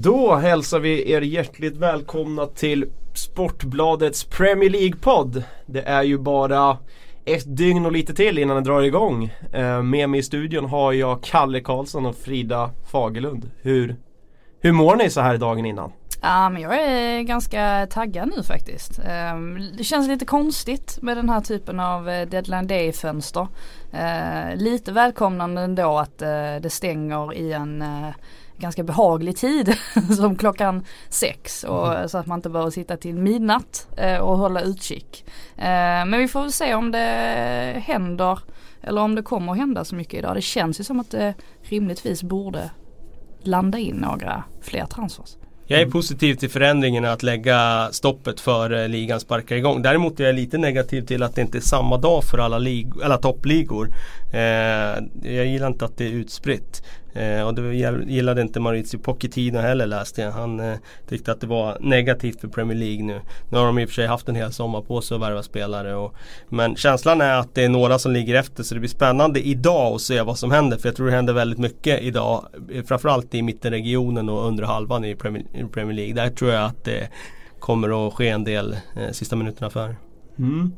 Då hälsar vi er hjärtligt välkomna till Sportbladets Premier League-podd. Det är ju bara ett dygn och lite till innan den drar igång. Eh, med mig i studion har jag Kalle Karlsson och Frida Fagerlund. Hur, hur mår ni så här dagen innan? Ja men jag är ganska taggad nu faktiskt. Ehm, det känns lite konstigt med den här typen av eh, deadline day fönster. Eh, lite välkomnande ändå att det stänger i en ganska behaglig tid som klockan sex och, mm. så att man inte behöver sitta till midnatt och hålla utkik. men vi får väl se om det händer eller om det kommer att hända så mycket idag. Det känns ju som att det rimligtvis borde landa in några fler transfers. Jag är positiv till förändringen att lägga stoppet för ligan sparkar igång. Däremot är jag lite negativ till att det inte är samma dag för alla, alla toppligor. Eh, jag gillar inte att det är utspritt. Eh, och det gillade inte Maurizio Pochettino heller läste jag. Han eh, tyckte att det var negativt för Premier League nu. Nu har de i och för sig haft en hel sommar på sig att värva spelare. Och, men känslan är att det är några som ligger efter så det blir spännande idag att se vad som händer. För jag tror det händer väldigt mycket idag. Eh, framförallt i mittenregionen och under halvan i Premier, i Premier League. Där tror jag att det kommer att ske en del eh, sista minuterna för. Mm.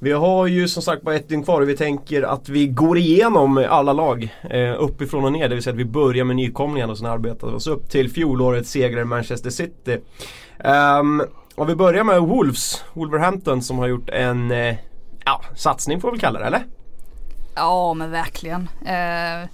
Vi har ju som sagt bara ett dygn kvar och vi tänker att vi går igenom alla lag eh, uppifrån och ner. Det vill säga att vi börjar med nykomlingarna och sen arbetar oss upp till fjolårets segrare Manchester City. Um, och vi börjar med Wolves, Wolverhampton som har gjort en eh, ja, satsning får vi väl kalla det eller? Ja men verkligen. Eh,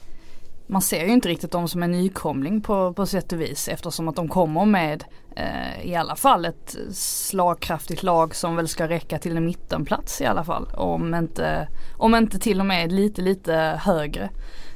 man ser ju inte riktigt dem som en nykomling på, på sätt och vis eftersom att de kommer med eh, i alla fall ett slagkraftigt lag som väl ska räcka till en mittenplats i alla fall. Om inte, om inte till och med lite lite högre.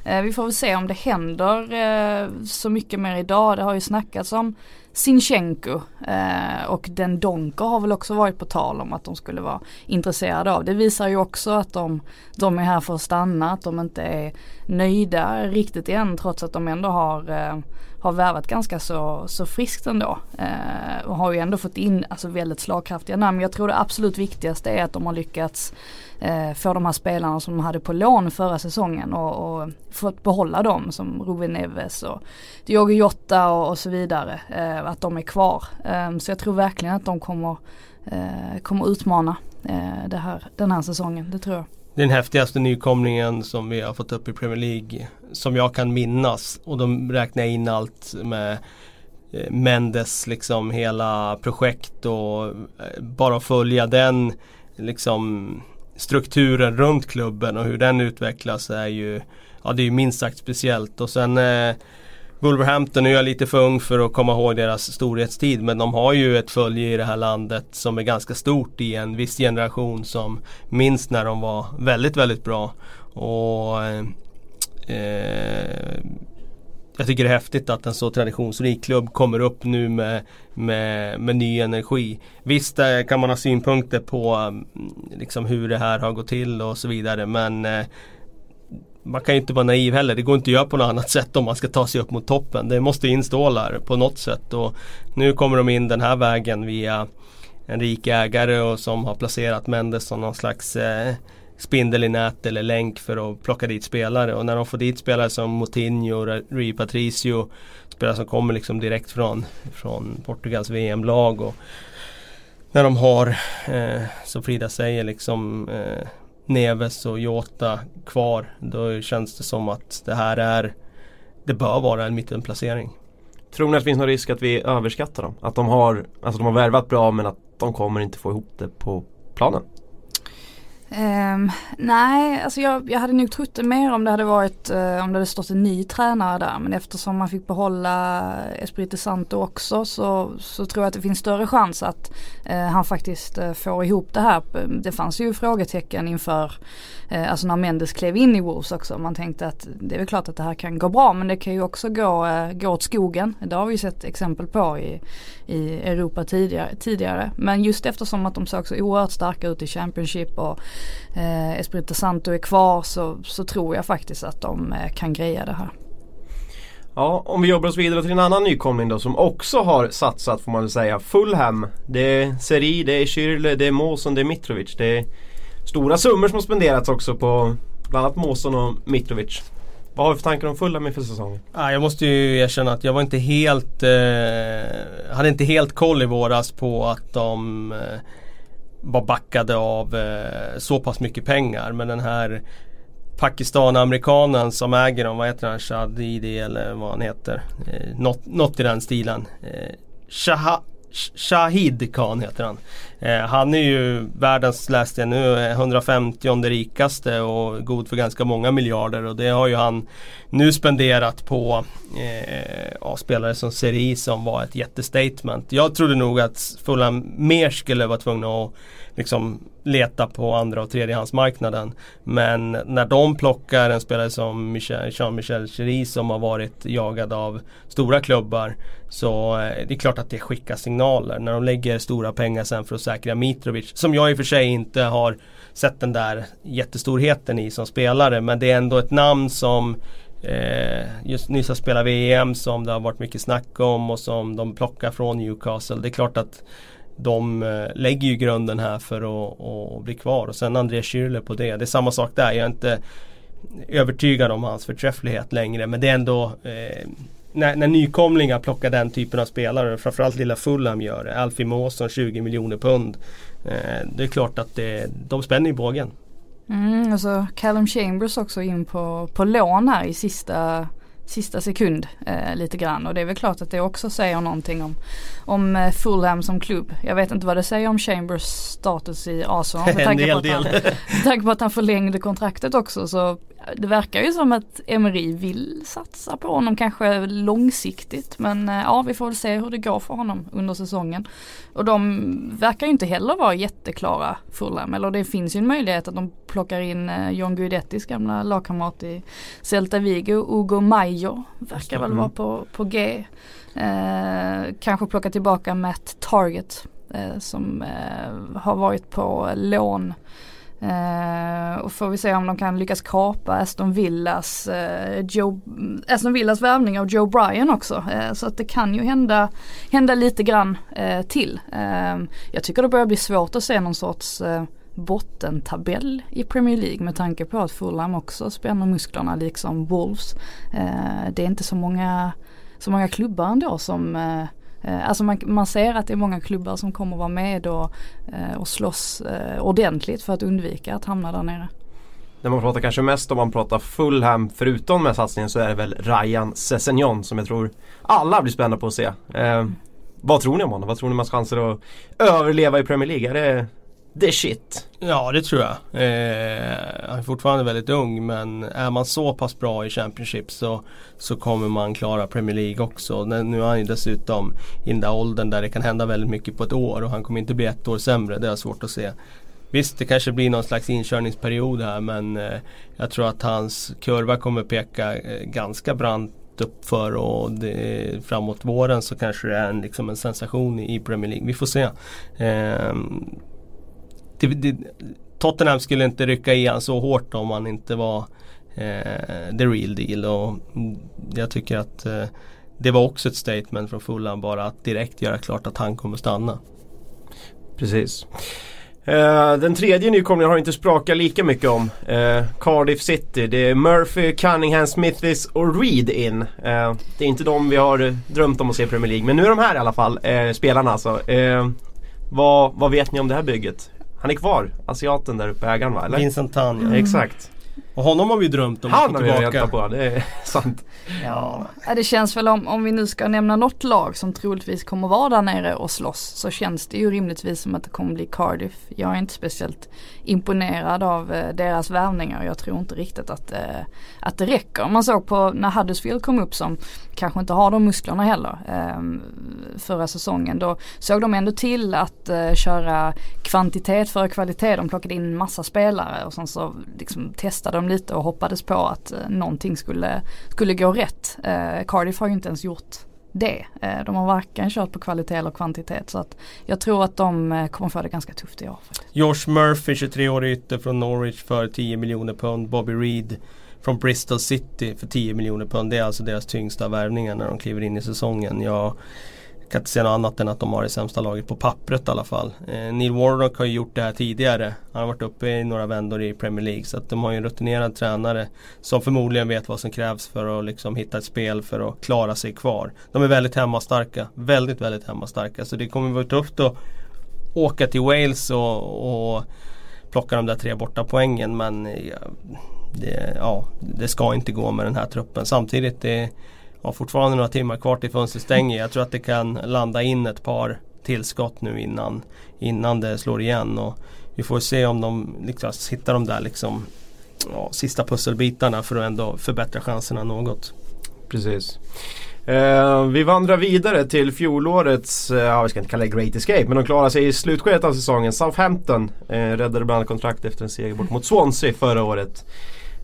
Eh, vi får väl se om det händer eh, så mycket mer idag. Det har ju snackats om Sinchenko eh, och Den Donker har väl också varit på tal om att de skulle vara intresserade av. Det visar ju också att de, de är här för att stanna, att de inte är nöjda riktigt än trots att de ändå har eh, har värvat ganska så, så friskt ändå. Eh, och har ju ändå fått in alltså, väldigt slagkraftiga namn. Jag tror det absolut viktigaste är att de har lyckats eh, få de här spelarna som de hade på lån förra säsongen och, och fått behålla dem som Ruben Neves och Diogo Jota och, och så vidare. Eh, att de är kvar. Eh, så jag tror verkligen att de kommer, eh, kommer utmana eh, det här, den här säsongen. Det tror jag den häftigaste nykomlingen som vi har fått upp i Premier League som jag kan minnas. Och de räknar in allt med eh, Mendes liksom hela projekt och eh, bara följa den liksom strukturen runt klubben och hur den utvecklas är ju Ja det är minst sagt speciellt och sen eh, Wolverhampton nu är jag lite för ung för att komma ihåg deras storhetstid men de har ju ett följe i det här landet som är ganska stort i en viss generation som minns när de var väldigt, väldigt bra. Och eh, eh Jag tycker det är häftigt att en så traditionsrik klubb kommer upp nu med, med, med ny energi. Visst eh, kan man ha synpunkter på mm, liksom hur det här har gått till och så vidare men eh, man kan ju inte vara naiv heller. Det går inte att göra på något annat sätt om man ska ta sig upp mot toppen. Det måste installer på något sätt. Och nu kommer de in den här vägen via en rik ägare och som har placerat Mendes som någon slags eh, spindel i nät eller länk för att plocka dit spelare. Och när de får dit spelare som Moutinho, Rui Patricio, spelare som kommer liksom direkt från, från Portugals VM-lag. Och när de har, eh, som Frida säger, liksom eh, Neves och Jota kvar. Då känns det som att det här är Det bör vara en mittenplacering. Tror ni att det finns någon risk att vi överskattar dem? Att de har, alltså de har värvat bra men att de kommer inte få ihop det på planen? Um, nej, alltså jag, jag hade nog trott det mer om det hade varit, uh, om det hade stått en ny tränare där. Men eftersom man fick behålla Espirito Santo också så, så tror jag att det finns större chans att uh, han faktiskt uh, får ihop det här. Det fanns ju frågetecken inför, Eh, alltså när Mendes klev in i Wolves också. Man tänkte att det är väl klart att det här kan gå bra men det kan ju också gå, eh, gå åt skogen. Det har vi ju sett exempel på i, i Europa tidigare, tidigare. Men just eftersom att de såg så oerhört starka ut i Championship och eh, Espirito Santo är kvar så, så tror jag faktiskt att de eh, kan greja det här. Ja, om vi jobbar oss vidare till en annan nykomling då som också har satsat får man väl säga. Fulham. Det är Seri, det är Schürrle, det är Måsson, det är Mitrovic. Det är stora summor som har spenderats också på bland annat Måsson och Mitrovic. Vad har vi för tankar om Fulham inför säsongen? Ah, jag måste ju erkänna att jag var inte helt eh, Hade inte helt koll i våras på att de eh, var backade av eh, så pass mycket pengar. Men den här Pakistan-amerikanen som äger dem, vad heter han? Shadidi eller vad han heter. Eh, något, något i den stilen. Eh, Shah Shahid Khan heter han. Eh, han är ju världens, läste jag nu, 150 rikaste och god för ganska många miljarder och det har ju han nu spenderat på eh, ja, spelare som Seri som var ett jättestatement. Jag trodde nog att Fulham mer skulle vara tvungna att liksom leta på andra och tredjehandsmarknaden. Men när de plockar en spelare som Jean-Michel Cherie som har varit jagad av stora klubbar så eh, det är klart att det skickar signaler. När de lägger stora pengar sen för att säkra Mitrovic som jag i och för sig inte har sett den där jättestorheten i som spelare men det är ändå ett namn som Eh, just nyss har spelat VM som det har varit mycket snack om och som de plockar från Newcastle. Det är klart att de eh, lägger ju grunden här för att, att bli kvar och sen André Schürrle på det. Det är samma sak där. Jag är inte övertygad om hans förträfflighet längre men det är ändå eh, när, när nykomlingar plockar den typen av spelare, framförallt lilla Fulham gör det. Alfie Mawson 20 miljoner pund. Eh, det är klart att det, de spänner i bågen. Mm, och så Callum Chambers också in på, på lån här i sista sista sekund eh, lite grann och det är väl klart att det också säger någonting om, om eh, Fulham som klubb. Jag vet inte vad det säger om Chambers status i Arsenal med tanke, på att han, med tanke på att han förlängde kontraktet också så det verkar ju som att Emery vill satsa på honom kanske långsiktigt men eh, ja vi får väl se hur det går för honom under säsongen. Och de verkar ju inte heller vara jätteklara Fulham. Eller det finns ju en möjlighet att de plockar in eh, John Guidettis gamla lagkamrat i Celta Vigo, Ugo Mayo verkar väl vara på, på G. Eh, kanske plocka tillbaka Matt Target eh, som eh, har varit på lån Eh, och får vi se om de kan lyckas kapa Aston Villas, eh, Joe, Aston Villas värvning av Joe Bryan också. Eh, så att det kan ju hända, hända lite grann till. jag tycker det börjar bli svårt att se någon sorts bottentabell i Premier League med tanke på att Fulham också spänner musklerna liksom Wolves. det är inte så många, så många klubbar ändå som Eh, Eh, alltså man, man, ser att det är många klubbar som kommer vara med och, eh, och slåss eh, ordentligt för att undvika att hamna där nere. När man pratar kanske mest om man pratar Fulham förutom med satsningen så är det väl Ryan Sessegnon som jag tror alla blir spända på att se. Eh, vad tror ni om honom? Vad tror ni om hans chanser att överleva i Premier League? Är det the shit? Ja det tror jag. Eh, han är fortfarande väldigt ung men är man så pass bra i Championship så, så kommer man klara Premier League också. Nu är han ju dessutom i den där åldern där det kan hända väldigt mycket på ett år och han kommer inte bli ett år sämre. Det är svårt att se. Visst det kanske blir någon slags inkörningsperiod här men eh, jag tror att hans kurva kommer peka eh, ganska brant uppför och det, framåt våren så kanske det är en, liksom en sensation i Premier League. Vi får se. Eh, det, det, Tottenham skulle inte rycka i han så hårt om han inte var eh, the real deal. Och jag tycker att eh, det var också ett statement från Fulham bara att direkt göra klart att han kommer stanna. Precis. Eh, den tredje nykomlingen har inte sprakat lika mycket om. Eh, Cardiff City. Det är Murphy, Cunningham, Smithis och Reed in. Eh, det är inte de vi har drömt om att se i Premier League. Men nu är de här i alla fall. Eh, spelarna alltså. Eh, vad, vad vet ni om det här bygget? Han är kvar, asiaten där uppe, ägaren va? Eller? Vincent Tan ja. Mm. Exakt. Och honom har vi drömt om att få tillbaka. Han har vi väntat på, det är sant. Ja, det känns väl om, om vi nu ska nämna något lag som troligtvis kommer vara där nere och slåss så känns det ju rimligtvis som att det kommer bli Cardiff. Jag är inte speciellt imponerad av eh, deras värvningar. Jag tror inte riktigt att, eh, att det räcker. Man såg på när Huddersfield kom upp som kanske inte har de musklerna heller eh, förra säsongen. Då såg de ändå till att eh, köra kvantitet före kvalitet. De plockade in massa spelare och sen så liksom testade de lite och hoppades på att eh, någonting skulle, skulle gå rätt. Eh, Cardiff har ju inte ens gjort det. Eh, de har varken kört på kvalitet eller kvantitet så att jag tror att de eh, kommer få det ganska tufft i år. Faktiskt. Josh Murphy, 23 år ytter från Norwich för 10 miljoner pund. Bobby Reed från Bristol City för 10 miljoner pund. Det är alltså deras tyngsta värvningar när de kliver in i säsongen. Jag kan inte säga något annat än att de har det sämsta laget på pappret i alla fall. Eh, Neil Warnock har ju gjort det här tidigare. Han har varit uppe i några vändor i Premier League. Så att de har ju en rutinerad tränare som förmodligen vet vad som krävs för att liksom hitta ett spel för att klara sig kvar. De är väldigt hemmastarka. Väldigt, väldigt hemmastarka. Så det kommer vara tufft att åka till Wales och, och plocka de där tre borta poängen. Men ja, det, ja, det ska inte gå med den här truppen. Samtidigt det har fortfarande några timmar kvar till fönstret stänger. Jag tror att det kan landa in ett par tillskott nu innan, innan det slår igen. Och vi får se om de liksom, hittar de där liksom, ja, sista pusselbitarna för att ändå förbättra chanserna något. Precis. Eh, vi vandrar vidare till fjolårets, eh, ja vi ska inte kalla det Great Escape, men de klarade sig i slutskedet av säsongen. Southampton eh, räddade bland annat kontrakt efter en seger bort mot Swansea förra året.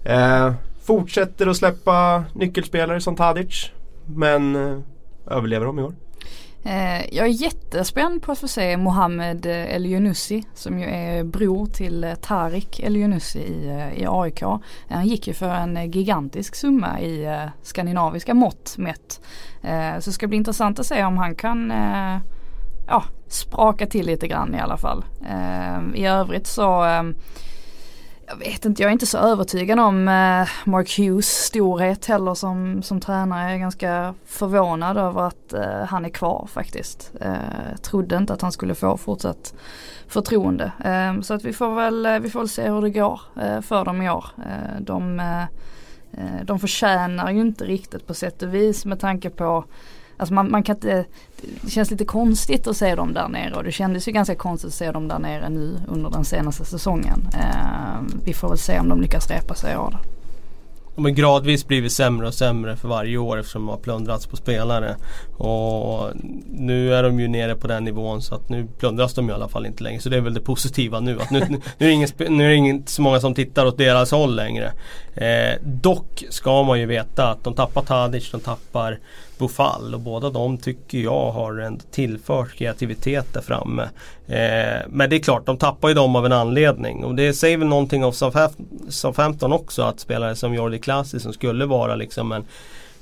Eh, fortsätter att släppa nyckelspelare som Tadic. Men eh, överlever de i år? Eh, jag är jättespänd på att få se Mohamed Eliounussi som ju är bror till eh, Tarik Eliounussi i, i AIK. Han gick ju för en gigantisk summa i skandinaviska mått mätt. Så det ska bli intressant att se om han kan ja, spraka till lite grann i alla fall. I övrigt så jag vet inte, jag är inte så övertygad om eh, Mark Hughes storhet heller som, som tränare. Jag är ganska förvånad över att eh, han är kvar faktiskt. Eh, trodde inte att han skulle få fortsatt förtroende. Eh, så att vi får väl, eh, vi får väl se hur det går eh, för dem i år. Eh, de, eh, eh, de förtjänar ju inte riktigt på sätt och vis med tanke på Alltså man, man kan inte, det känns lite konstigt att se dem där nere och det kändes ju ganska konstigt att se dem där nere nu under den senaste säsongen. Eh, vi får väl se om de lyckas repa sig i år. De har gradvis blivit sämre och sämre för varje år eftersom de har plundrats på spelare. Och nu är de ju nere på den nivån så att nu plundras de i alla fall inte längre. Så det är väl det positiva nu. Att nu, nu, är det ingen, nu är det inte så många som tittar åt deras håll längre. Eh, dock ska man ju veta att de tappar Tadic, de tappar Bofall och båda de tycker jag har en tillfört kreativitet där framme. Eh, men det är klart, de tappar ju dem av en anledning och det säger väl någonting om Southampton också att spelare som Jordi Klasi som skulle vara liksom en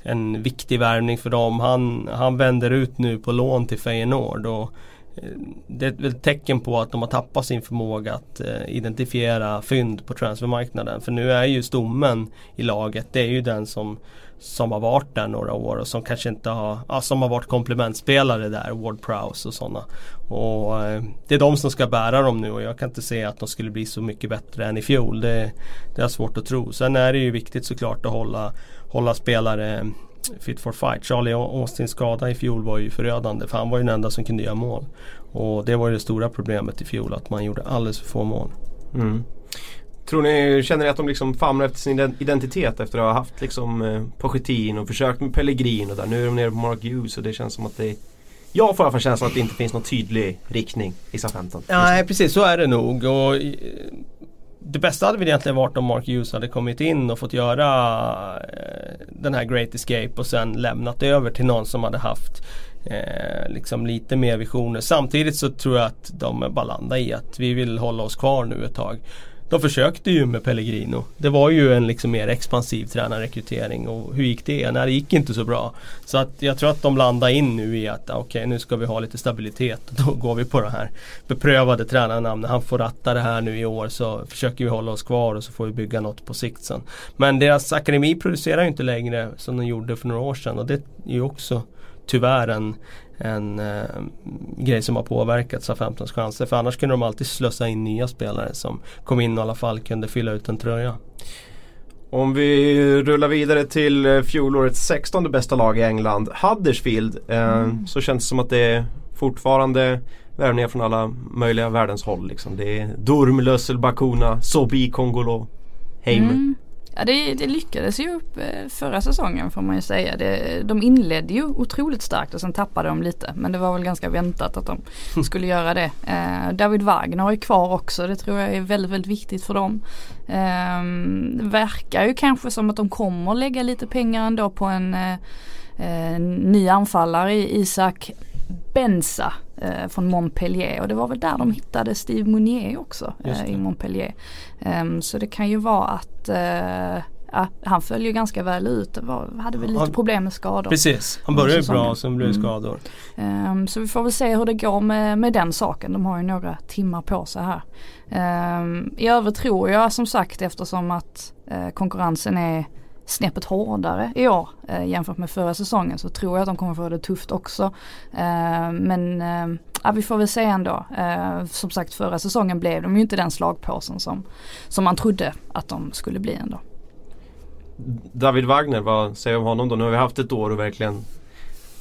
en viktig värvning för dem. Han, han vänder ut nu på lån till Feyenoord. Och eh, det är väl ett tecken på att de har tappat sin förmåga att eh, identifiera fynd på transfermarknaden. För nu är ju stommen i laget, det är ju den som som har varit där några år och som kanske inte har, ja, som har varit komplementspelare där, Ward Prowse och sådana. Och eh, det är de som ska bära dem nu och jag kan inte se att de skulle bli så mycket bättre än i fjol. Det, det är svårt att tro. Sen är det ju viktigt såklart att hålla, hålla spelare fit for fight. Charlie Austins skada i fjol var ju förödande för han var ju den enda som kunde göra mål. Och det var ju det stora problemet i fjol att man gjorde alldeles för få mål. Mm. Tror ni, känner ni att de liksom famlar efter sin identitet efter att ha haft liksom eh, Pochettino och försökt med Pellegrin och där. Nu är de nere på Mark Hughes och det känns som att det jag får i alla fall känslan att det inte finns någon tydlig riktning i SA-15. Nej precis så är det nog. Och eh, det bästa hade väl egentligen varit om Mark Hughes hade kommit in och fått göra eh, den här Great Escape och sen lämnat över till någon som hade haft eh, liksom lite mer visioner. Samtidigt så tror jag att de bara landar i att vi vill hålla oss kvar nu ett tag. De försökte ju med Pellegrino. Det var ju en liksom mer expansiv tränarrekrytering och hur gick det? Nej det gick inte så bra. Så att jag tror att de landar in nu i att okej okay, nu ska vi ha lite stabilitet. Då går vi på det här beprövade tränarnamnet. Han får ratta det här nu i år så försöker vi hålla oss kvar och så får vi bygga något på sikt sen. Men deras akademi producerar ju inte längre som de gjorde för några år sedan och det är ju också tyvärr en, en eh, grej som har påverkat SA-15s chanser. För annars kunde de alltid slösa in nya spelare som kom in och i alla fall kunde fylla ut en tröja. Om vi rullar vidare till eh, fjolårets 16 bästa lag i England, Huddersfield. Eh, mm. Så känns det som att det är fortfarande värvningar från alla möjliga världens håll. Liksom. Det är Durm, Lössel, Bakuna, Sobi, Kongolo, Heim. Mm. Ja det, det, lyckades ju upp eh, förra säsongen får man ju säga. Det, de inledde ju otroligt starkt och sen tappade de lite. Men det var väl ganska väntat att de skulle göra det. Eh, David Wagner är kvar också. Det tror jag är väldigt, väldigt viktigt för dem. Eh, verkar ju kanske som att de kommer lägga lite pengar ändå på en eh, eh ny anfallare Isak Benza eh, från Montpellier och det var väl där de hittade Steve Mounier också eh, i Montpellier. Um, så det kan ju vara att uh, ja, han följer ganska väl ut. Var, hade väl lite Han- problem med skador. Precis, han började ju säsongen. bra sen blev det Mm. skador. Ehm, så vi får väl se hur det går med, med den saken. De har ju några timmar på sig här. Ehm, I övrigt tror jag som sagt eftersom att eh, konkurrensen är snäppet hårdare i år eh, jämfört med förra säsongen så tror jag att de kommer få det tufft också. Eh, men eh, ja, vi får väl se ändå. Eh, som sagt förra säsongen blev de ju inte den slagpåsen som, som man trodde att de skulle bli ändå. David Wagner, vad säger du om honom då? Nu har vi haft ett år och verkligen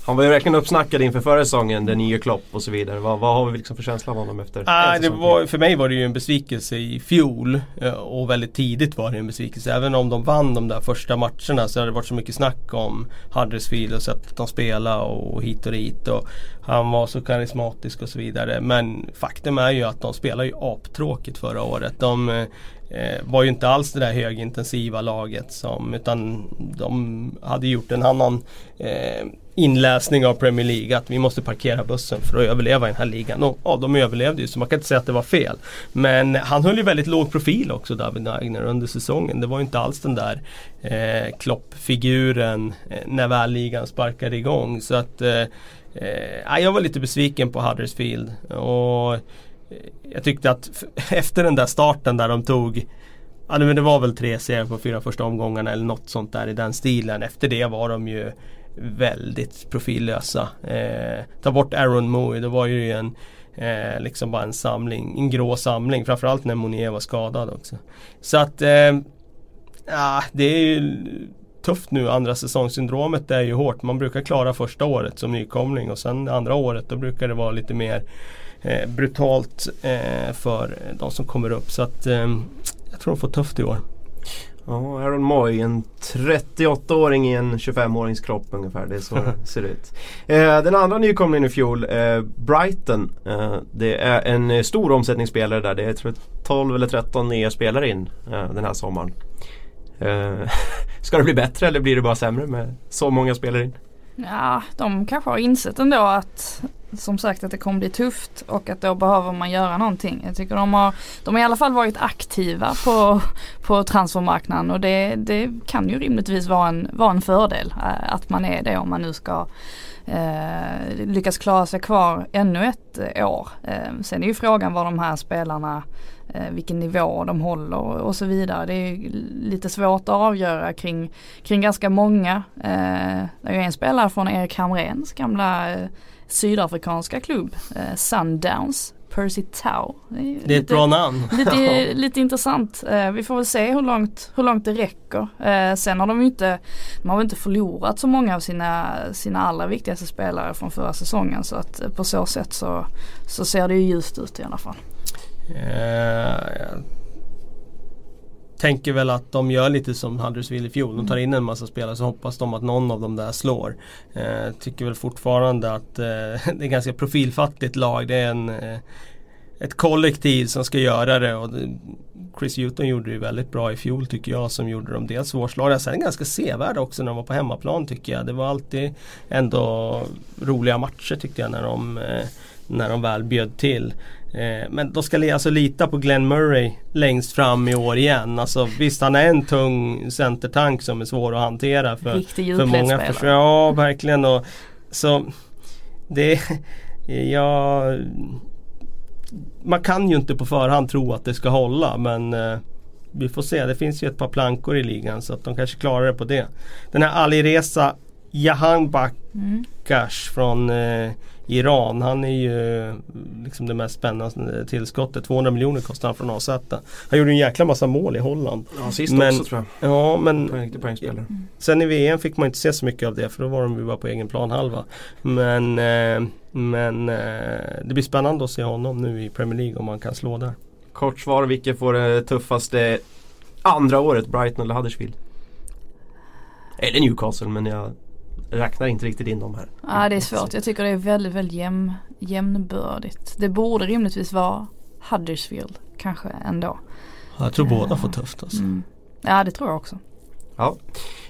han var ju verkligen uppsnackad inför förra säsongen, den nya Klopp och så vidare. Vad, vad har vi liksom för känsla av honom efter Ah, det var, för mig var det ju en besvikelse i fjol eh, och väldigt tidigt var det en besvikelse. Även om de vann de där första matcherna så hade det varit så mycket snack om Huddersfield och sättet de spelade och hit och dit. Och han var så karismatisk och så vidare. Men faktum är ju att de spelade ju aptråkigt förra året. De eh, var ju inte alls det där högintensiva laget som utan de hade gjort en annan eh, inläsning av Premier League att vi måste parkera bussen för att överleva i den här ligan. Och ja, de överlevde ju så man kan inte säga att det var fel. Men han höll ju väldigt låg profil också David Wagner under säsongen. Det var ju inte alls den där eh, Klopp-figuren eh, när väl ligan sparkade igång. Så att eh, eh jag var lite besviken på Huddersfield. Och eh, jag tyckte att efter den där starten där de tog Ja men det var väl tre serier på fyra första omgångarna eller något sånt där i den stilen. Efter det var de ju väldigt profillösa. Eh, ta bort Aaron Moy, det var ju en eh, liksom bara en samling, en grå samling. Framförallt när Monier var skadad också. Så att eh, ja, det är ju tufft nu. Andra säsongssyndromet är ju hårt. Man brukar klara första året som nykomling och sen andra året då brukar det vara lite mer eh, brutalt eh, för de som kommer upp. Så att eh, jag tror de får tufft i år. Ja, Aaron Moy, en 38-åring i en 25-årings kropp ungefär. Det är så det ser ut. Eh, den andra nykomlingen i fjol, eh, Brighton. Eh, det är en eh, stor omsättningsspelare där. Det är tror jag, 12 eller 13 nya spelare in eh, den här sommaren. Eh, ska det bli bättre eller blir det bara sämre med så många spelare in? Ja, de kanske har insett ändå att som sagt att det kommer bli tufft och att då behöver man göra någonting. Jag tycker de har, de har i alla fall varit aktiva på, på transfermarknaden och det, det kan ju rimligtvis vara en, vara en fördel eh, att man är det om man nu ska eh, lyckas klara sig kvar ännu ett eh, år. Eh, sen är ju frågan vad de här spelarna eh, vilken nivå de håller och så vidare. Det är lite svårt att avgöra kring, kring ganska många. Eh, det är ju en spelare från Erik Hamrens gamla sydafrikanska klubb, eh, Sundowns, Percy Tau. Det är, är ett lite- bra namn. Lite, lite intressant. Eh, vi får väl se hur långt, hur långt det räcker. Eh, sen har de ju inte, de har väl inte förlorat så många av sina, sina allra viktigaste spelare från förra säsongen. Så att eh, på så sätt så, så ser det ju ljust ut i alla fall. Jag tänker väl att de gör lite som Huddersfield i fjol. De tar in en massa spelare så hoppas de att någon av dem där slår. Eh, tycker väl fortfarande att eh, det är ganska profilfattigt lag. Det är en, eh, ett kollektiv som ska göra det. Och det, Chris Hewton gjorde det ju väldigt bra i fjol tycker jag som gjorde dem dels svårslagna. Sen ganska sevärda också när de var på hemmaplan tycker jag. Det var alltid ändå roliga matcher tyckte jag när de, eh, när de väl bjöd till. Eh, men de ska alltså lita på Glenn Murray längst fram i år igen. Alltså visst han är en tung centertank som är svår att hantera för, för många. För, ja verkligen. Och, så det, ja, man kan ju inte på förhand tro att det ska hålla men eh, vi får se. Det finns ju ett par plankor i ligan så att de kanske klarar det på det. Den här Alireza Jahanbak Mm. Från eh, Iran. Han är ju liksom det mest spännande tillskottet. 200 miljoner kostar han från AZ. Han gjorde en jäkla massa mål i Holland. Ja, sist Men- också tror jag. Ja men På en riktig poängspelare. sen i VM fick man inte se så mycket av det för då var de ju bara på egen plan halva. Men, eh, men eh, det blir spännande att se honom nu i Premier League om man kan slå där. Kort svar, vilket får det tuffaste andra året? Brighton eller Huddersfield? Eller Newcastle men jag räknar inte riktigt in dem här. Ja det är svårt. Jag tycker det är väldigt, väldigt jämn, jämnbördigt. Det borde rimligtvis vara Huddersfield kanske ändå. Jag tror båda får tufft alltså. Mm. Ja det tror jag också. Ja.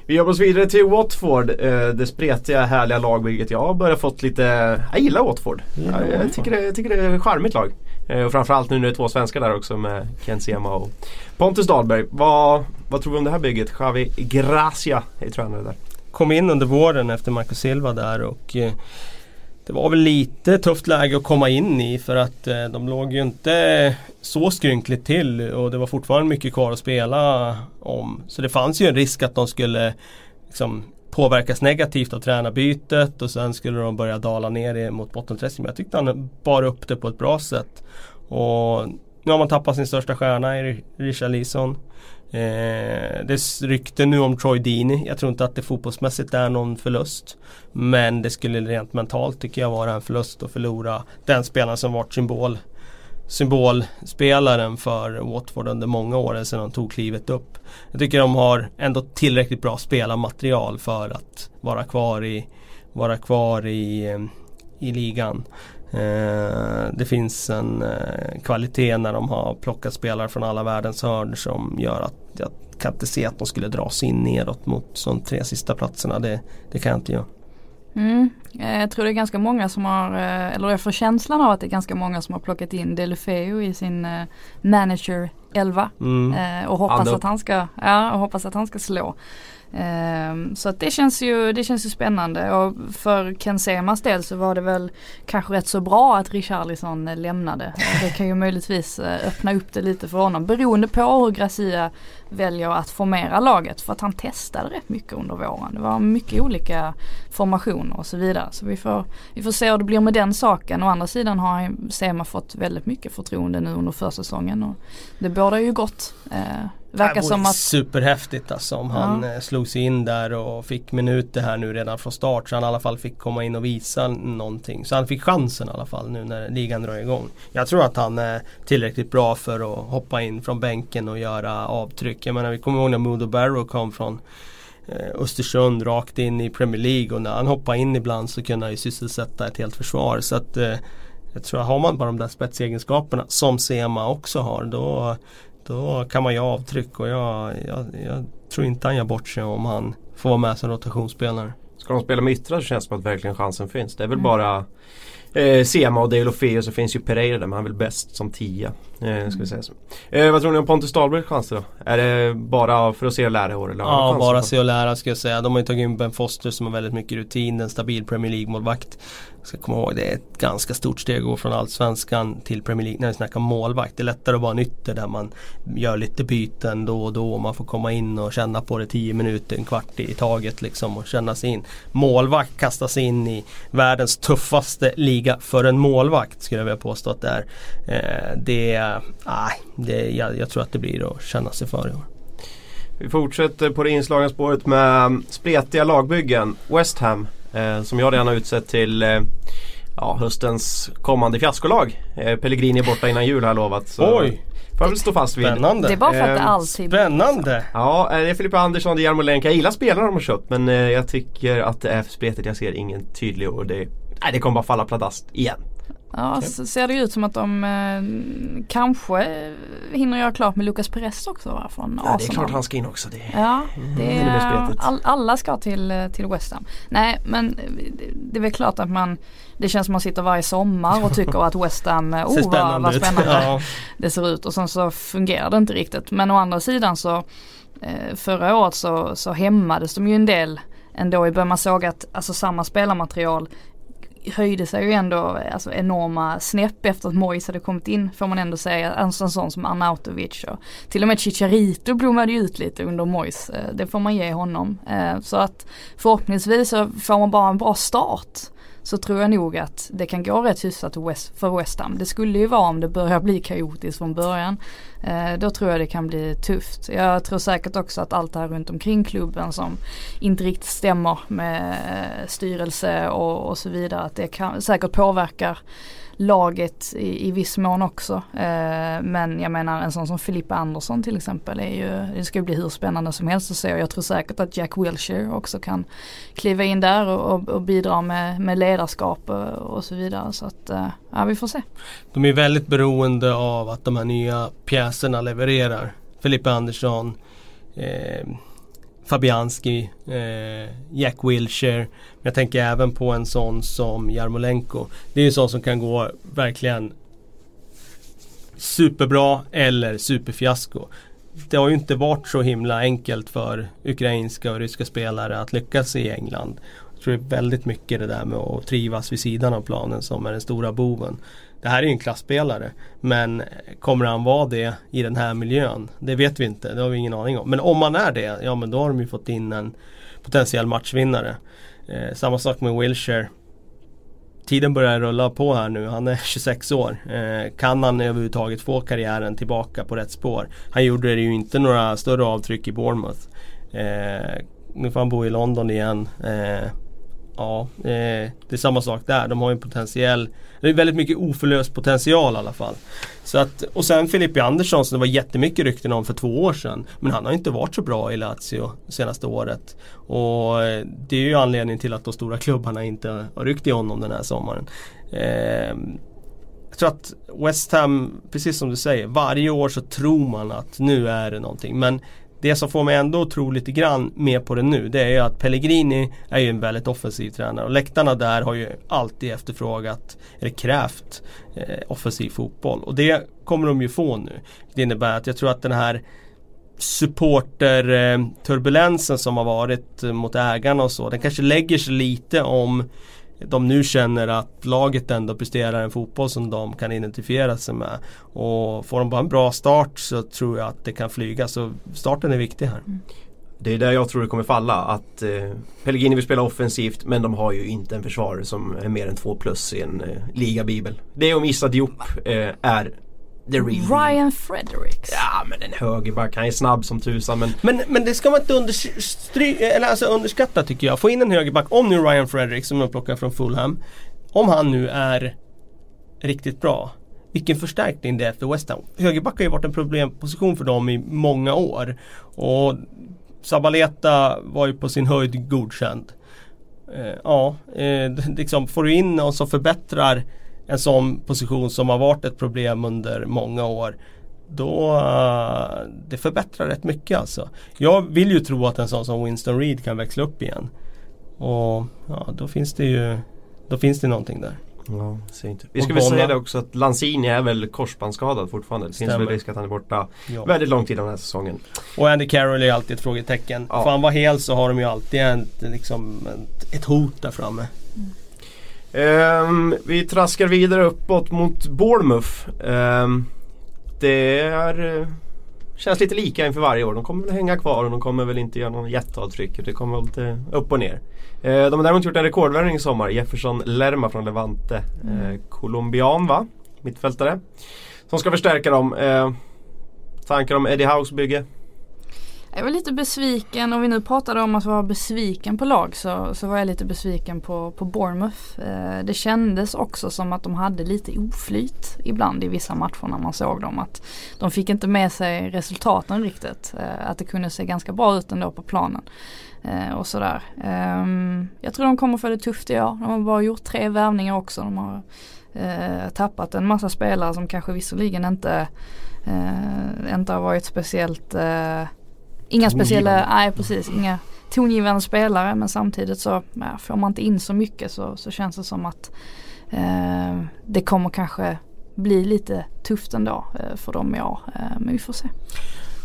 Vi jobbar oss vidare till Watford. Eh, det spretiga härliga lagbygget. Jag har börjat fått lite, jag gillar Watford. Jag, Watford. tycker det, jag tycker det är ett charmigt lag. Eh, och framförallt nu när det är två svenskar där också med Ken Sema och Pontus Dahlberg. Vad, vad tror vi om det här bygget? Javi Gracia är tränare där. Kom in under våren efter Marcus Silva där och eh, det var väl lite tufft läge att komma in i för att eh, de låg ju inte så skrynkligt till och det var fortfarande mycket kvar att spela om. Så det fanns ju en risk att de skulle liksom, påverkas negativt av tränarbytet och sen skulle de börja dala ner mot bottenträsket. Men jag tyckte han bar upp det på ett bra sätt. Och nu har man tappat sin största stjärna i Richarlison. Leeson. Eh, det rykte nu om Troy Deeney. Jag tror inte att det fotbollsmässigt är någon förlust. Men det skulle rent mentalt tycker jag vara en förlust att förlora den spelaren som varit symbol symbolspelaren för Watford under många år sedan de tog klivet upp. Jag tycker de har ändå tillräckligt bra spelarmaterial för att vara kvar i, vara kvar i, eh, i ligan. Eh, det finns en eh, kvalitet när de har plockat spelare från alla världens hörn som gör att jag kan inte se att de skulle dra sig in nedåt mot de tre sista platserna. Det, det kan jag inte göra. Mm. Eh, jag tror det är ganska många som har, eller jag får känslan av att det är ganska många som har plockat in Delufeu i sin manager 11 mm. och hoppas att han ska, ja, och hoppas att han ska slå. Ehm, så att det känns ju, det känns ju spännande och för Ken Semas del så var det väl kanske rätt så bra att Richarlison lämnade. Det kan ju möjligtvis eh, öppna upp det lite för honom beroende på hur Gracia väljer att formera laget för att han testade rätt mycket under våren. Det var mycket olika formationer och så vidare. Så vi får, vi får se hur det blir med den saken. Å andra sidan har Sema fått väldigt mycket förtroende nu under försäsongen och det bådar ju gott. Eh, Verkar det som att Superhäftigt alltså om han ja. Eh, slog sig in där och fick minuter här nu redan från start så han i alla fall fick komma in och visa någonting. Så han fick chansen i alla fall nu när ligan drar igång. Jag tror att han är tillräckligt bra för att hoppa in från bänken och göra avtryck. Jag menar vi kommer ihåg när Modo Barrow kom från eh, Östersund rakt in i Premier League och när han hoppade in ibland så kunde han ju sysselsätta ett helt försvar. Så att eh, jag tror att har man bara de där spetsegenskaperna som Sema också har då, då kan man göra avtryck och jag, jag, jag tror inte han gör bort sig om han får vara med som rotationsspelare. Ska de spela med yttrar så känns det som att verkligen chansen finns. Det är väl mm. bara eh, Sema och Deulofeu så finns ju Pereira där men han är väl bäst som tia. Eh, ska vi säga så. Eh, vad tror ni om Pontus Dahlbergs chanser då? Är det bara för att se och lära år? Eller ja, bara se och lära ska jag säga. De har ju tagit in Ben Foster som har väldigt mycket rutin, en stabil Premier League-målvakt ska komma ihåg det är ett ganska stort steg att gå från Allsvenskan till Premier League när vi snackar målvakt. Det är lättare att vara en ytter där man gör lite byten då och då. Man får komma in och känna på det 10 minuter, en kvart i taget liksom och känna sig in. Målvakt kastas in i världens tuffaste liga för en målvakt skulle jag vilja påstå att det är. Eh, det, nej, det, jag, jag tror att det blir att känna sig för i år. Vi fortsätter på det inslagna spåret med spretiga lagbyggen. West Ham som jag redan har utsett till eh, ja, höstens kommande fiaskolag. Eh, Pellegrini är borta innan jul har jag lovat. Så Oj! Får jag väl stå fast vid. Spännande! Det är bara för att det alltid Spännande! Ja, eh, det är Filippa Andersson, det är Jarmolenka. Jag gillar spelarna de har köpt men eh, jag tycker att det är för spretigt. Jag ser ingen tydlig och det, nej, det kommer bara falla pladask igen. Ja, okay. så ser det ut som att de eh, kanske hinner göra klart med Lucas Perez också va, från ja, Arsenal. det är klart han ska in också. Det, ja, det är, all, alla ska till, eh, till West Ham. Nej, men det, det är väl klart att man det känns som man sitter varje sommar och tycker att West Ham, oh vad, vad spännande ja. det ser ut och sen så fungerar det inte riktigt. Men å andra sidan så eh, förra året så, så hämmades de ju en del ändå i början. Man såg att alltså samma spelarmaterial höjde sig ju ändå alltså enorma snäpp efter att Mois hade kommit in får man ändå säga. Alltså en sån som Arnautovic och till och med Chicharito blommade ju ut lite under Mois. Eh, det får man ge honom. Eh, så att förhoppningsvis så får man bara en bra start så tror jag nog att det kan gå rätt hyfsat för West Ham. Det skulle ju vara om det börjar bli kaotiskt från början. Eh, då tror jag det kan bli tufft. Jag tror säkert också att allt det här runt omkring klubben som inte riktigt stämmer med styrelse och, och så vidare att det kan, säkert påverkar laget i, i viss mån också. Eh, men jag menar en sån som Filippa Andersson till exempel är ju, det ska bli hur spännande som helst att se och jag tror säkert att Jack Wilshire också kan kliva in där och, och, och bidra med, med ledarskap och, och, så vidare. Så att eh, ja, vi får se. De är väldigt beroende av att de här nya pjäserna levererar. Filippa Andersson eh, Fabianski, eh, Jack Wilshere. Men jag tänker även på en sån som Jarmolenko. Det är en sån som kan gå verkligen superbra eller superfiasko. Det har ju inte varit så himla enkelt för ukrainska och ryska spelare att lyckas i England. Jag tror det är väldigt mycket det där med att trivas vid sidan av planen som är den stora boven. Det här är ju en klassspelare men kommer han vara det i den här miljön? Det vet vi inte, det har vi ingen aning om. Men om han är det, ja men då har de ju fått in en potentiell matchvinnare. Eh, samma sak med Wilshire tiden börjar rulla på här nu. Han är 26 år. Eh, kan han överhuvudtaget få karriären tillbaka på rätt spår? Han gjorde det ju inte några större avtryck i Bournemouth. Eh, nu får han bo i London igen. Eh, ja, eh, det är samma sak där. De har ju en potentiell det är väldigt mycket oförlöst potential i alla fall. Så att, och sen Filippi Andersson som det var jättemycket rykten om för två år sedan. Men han har inte varit så bra i Lazio senaste året. Och eh, det är ju anledningen till att de stora klubbarna inte har ryckt i honom den här sommaren. Eh, jag tror att West Ham, precis som du säger, varje år så tror man att nu är det någonting. Men det som får mig ändå att tro lite grann mer på det nu det är ju att Pellegrini är ju en väldigt offensiv tränare och läktarna där har ju alltid efterfrågat, eller krävt eh, offensiv fotboll och det kommer de ju få nu. Det innebär att jag tror att den här supporterturbulensen eh, som har varit eh, mot ägarna och så den kanske lägger sig lite om de nu känner att laget ändå presterar en fotboll som de kan identifiera sig med. Och får de bara en bra start så tror jag att det kan flyga. Så starten är viktig här. Mm. Det är där jag tror det kommer falla. Att eh, Pellegrini vill spela offensivt men de har ju inte en försvarare som är mer än två plus i en eh, ligabibel. Det och Missa Diop eh, är The real Ryan Fredericks. Ja men en högerback, han är snabb som tusan men... Men, men det ska man inte understry- eller alltså underskatta tycker jag. Få in en högerback, om nu Ryan Fredericks som är plockad från Fulham. Om han nu är riktigt bra. Vilken förstärkning det är för West Ham. Högerback har ju varit en problemposition för dem i många år. Och Sabaleta var ju på sin höjd godkänd. Eh, ja, eh, liksom får du in någon som förbättrar en sån position som har varit ett problem under många år då uh, det förbättrar rätt mycket alltså. Jag vill ju tro att en sån som Winston Reed kan växla upp igen. Och ja, då finns det ju Då finns det någonting där. Ja, inte. Vi ska väl säga det också att Lanzini är väl korsbandsskadad fortfarande. Det finns väl risk att han är borta ja. väldigt lång tid den här säsongen. Och Andy Carroll är alltid ett frågetecken. Ja. Får han vara hel så har de ju alltid en, liksom, ett hot där framme. Mm. Um, vi traskar vidare uppåt mot Bournemouth. Um, det är, uh, känns lite lika inför varje år. De kommer väl hänga kvar och de kommer väl inte göra någon jätteavtryck. Det kommer vara lite upp och ner. Uh, de har däremot gjort en rekordvärvning i sommar. Jefferson Lerma från Levante. Mm. Uh, colombian va? Mittfältare. Som ska förstärka dem. tankar om Eddie House bygge? Jag var lite besviken, om vi nu pratade om att vara besviken på lag så, så var jag lite besviken på, på Bournemouth. Eh, det kändes också som att de hade lite oflyt ibland i vissa matcher när man såg dem. Att de fick inte med sig resultaten riktigt. Eh, att det kunde se ganska bra ut ändå på planen. Eh, och sådär. Ehm, jag tror de kommer få det tufft i år. De har bara gjort tre värvningar också. De har eh, tappat en massa spelare som kanske visserligen inte, eh, inte har varit speciellt eh, Inga speciella, nej precis, inga tongivande spelare men samtidigt så ja, får man inte in så mycket så, så känns det som att eh, det kommer kanske bli lite tufft ändå eh, för dem i år. Eh, men vi får se.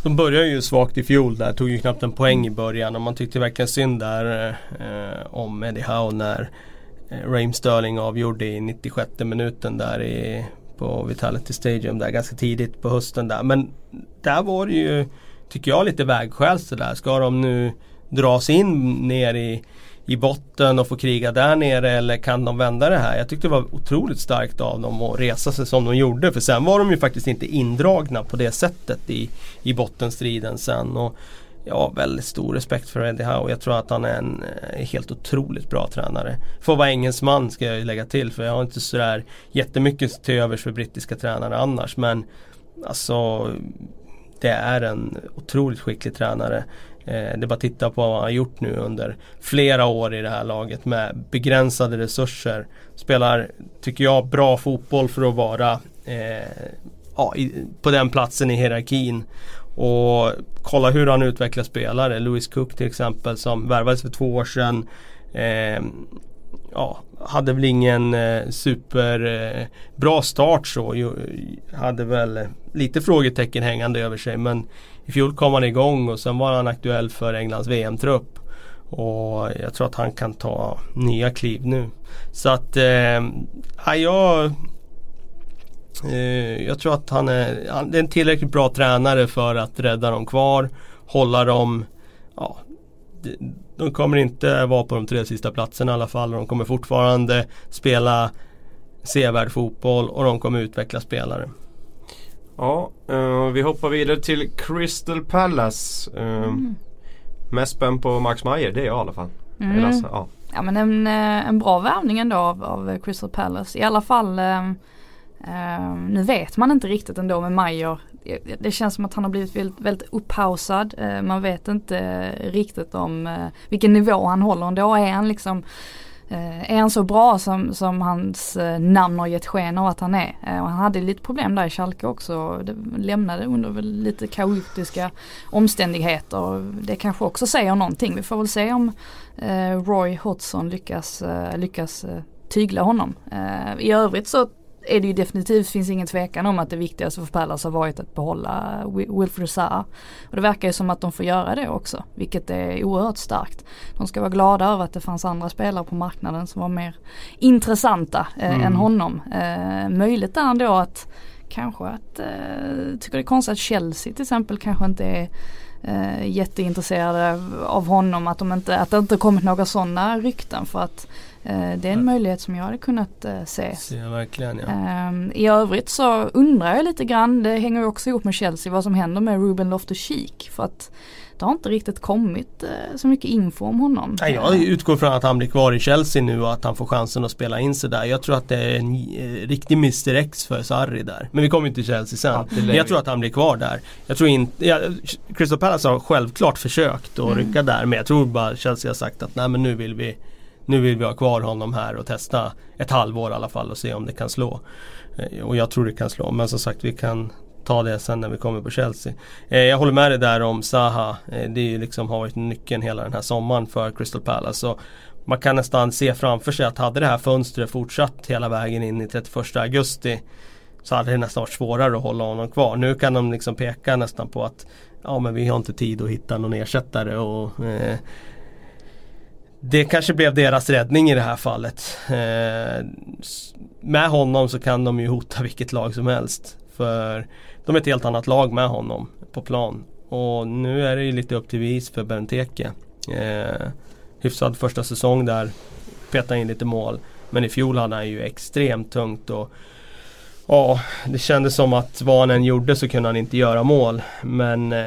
De började ju svagt i fjol där, tog ju knappt en poäng i början och man tyckte verkligen synd där eh, om Eddie Howe när eh, Raheem Sterling avgjorde i 96 minuten där i, på Vitality Stadium där ganska tidigt på hösten där. Men där var det ju tycker jag, lite vägskäl sådär. Ska de nu dra sig in ner i, i botten och få kriga där nere eller kan de vända det här? Jag tyckte det var otroligt starkt av dem att resa sig som de gjorde. För sen var de ju faktiskt inte indragna på det sättet i, i bottenstriden sen. Och jag har väldigt stor respekt för Eddie Howe. Jag tror att han är en eh, helt otroligt bra tränare. Får vara engelsman ska jag lägga till för jag har inte sådär jättemycket till övers för brittiska tränare annars. Men alltså det är en otroligt skicklig tränare. Eh, det är bara att titta på vad han har gjort nu under flera år i det här laget med begränsade resurser. Spelar, tycker jag, bra fotboll för att vara eh, ja, i, på den platsen i hierarkin. Och kolla hur han utvecklar spelare. Louis Cook till exempel som värvades för två år sedan. Eh, ja, hade väl ingen eh, superbra eh, start så. Jo, hade väl lite frågetecken hängande över sig men i fjol kom han igång och sen var han aktuell för Englands VM-trupp. Och jag tror att han kan ta nya kliv nu. Så att, eh, jag Eh, jag tror att han är, han är en tillräckligt bra tränare för att rädda dem kvar. Hålla dem, ja, de kommer inte vara på de tre sista platserna i alla fall. De kommer fortfarande spela sevärd fotboll och de kommer utveckla spelare. Ja, uh, vi hoppar vidare till Crystal Palace. Uh, mm. Mest spänd på Max Meyer, det är jag i alla fall. Mm. Alltså, ja. ja men en, en bra värvning ändå av, av Crystal Palace. I alla fall uh, Uh, nu vet man inte riktigt ändå med Mayer. Det känns som att han har blivit väldigt, väldigt upphausad. Uh, ehm, man vet inte eh, riktigt om uh, vilken nivå han håller ändå. Är han liksom eh, är han så bra som, som hans namn har gett sken av att han är? Ehm, och han hade lite problem där i Schalke också. Det lämnade under lite kaotiska omständigheter. Det kanske också säger någonting. Vi får väl se om Roy Hodgson lyckas, lyckas tygla honom. I övrigt så är det ju definitivt, finns ingen tvekan om att det viktigaste för Palace har varit att behålla Wilfred Zaha. Och det verkar ju som att de får göra det också, vilket är oerhört starkt. De ska vara glada över att det fanns andra spelare på marknaden som var mer intressanta eh, mm. än honom. Eh, möjligt är ändå att kanske att, eh, tycker det är konstigt att Chelsea till exempel kanske inte är eh, jätteintresserade av honom. Att, de inte, att det inte kommit några sådana rykten för att det är en möjlighet som jag hade kunnat eh, se. se verkligen, ja. Ehm, I övrigt så undrar jag lite grann, det hänger också ihop med Chelsea, vad som händer med Ruben Loftus-Cheek. För att det har inte riktigt kommit eh, så mycket info om honom. Nej, jag utgår från att han blir kvar i Chelsea nu och att han får chansen att spela in sig där. Jag tror att det är en riktig Mr X för Sarri där. Men vi kommer till Chelsea sen. Ja, jag tror att han blir kvar där. Jag tror inte, ja, Crystal Palace har självklart försökt att mm. rycka där men jag tror bara Chelsea har sagt att nej men nu vill vi nu vill vi ha kvar honom här och testa ett halvår i alla fall och se om det kan slå. Eh, och jag tror det kan slå men som sagt vi kan ta det sen när vi kommer på Chelsea. Eh, jag håller med dig där om Zaha. Eh, det liksom har varit nyckeln hela den här sommaren för Crystal Palace. Så man kan nästan se framför sig att hade det här fönstret fortsatt hela vägen in i 31 augusti så hade det nästan varit svårare att hålla honom kvar. Nu kan de liksom peka nästan på att ja men vi har inte tid att hitta någon ersättare och eh, det kanske blev deras räddning i det här fallet. Eh, med honom så kan de ju hota vilket lag som helst. För de är ett helt annat lag med honom på plan. Och nu är det ju lite upp till vis för Benteke. Eh, hyfsad första säsong där. Peta in lite mål. Men i fjol hade han ju extremt tungt och Ja, det kändes som att vad han än gjorde så kunde han inte göra mål. Men eh,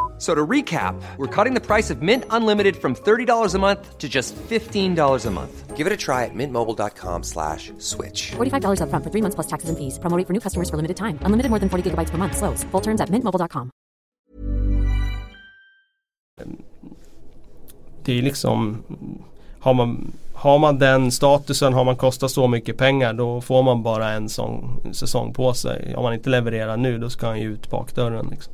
So to recap, we're cutting the price of Mint Unlimited from $30 a month to just $15 a month. Give it a try at mintmobile.com slash switch. $45 up front for three months plus taxes and fees. Promoting for new customers for limited time. Unlimited more than 40 gigabytes per month. Slows. Full terms at mintmobile.com. Det är liksom... Har man, har man den statusen, har man kostat så mycket pengar då får man bara en sån säsong på sig. Om man inte levererar nu då ska han ju ut bakdörren. Liksom.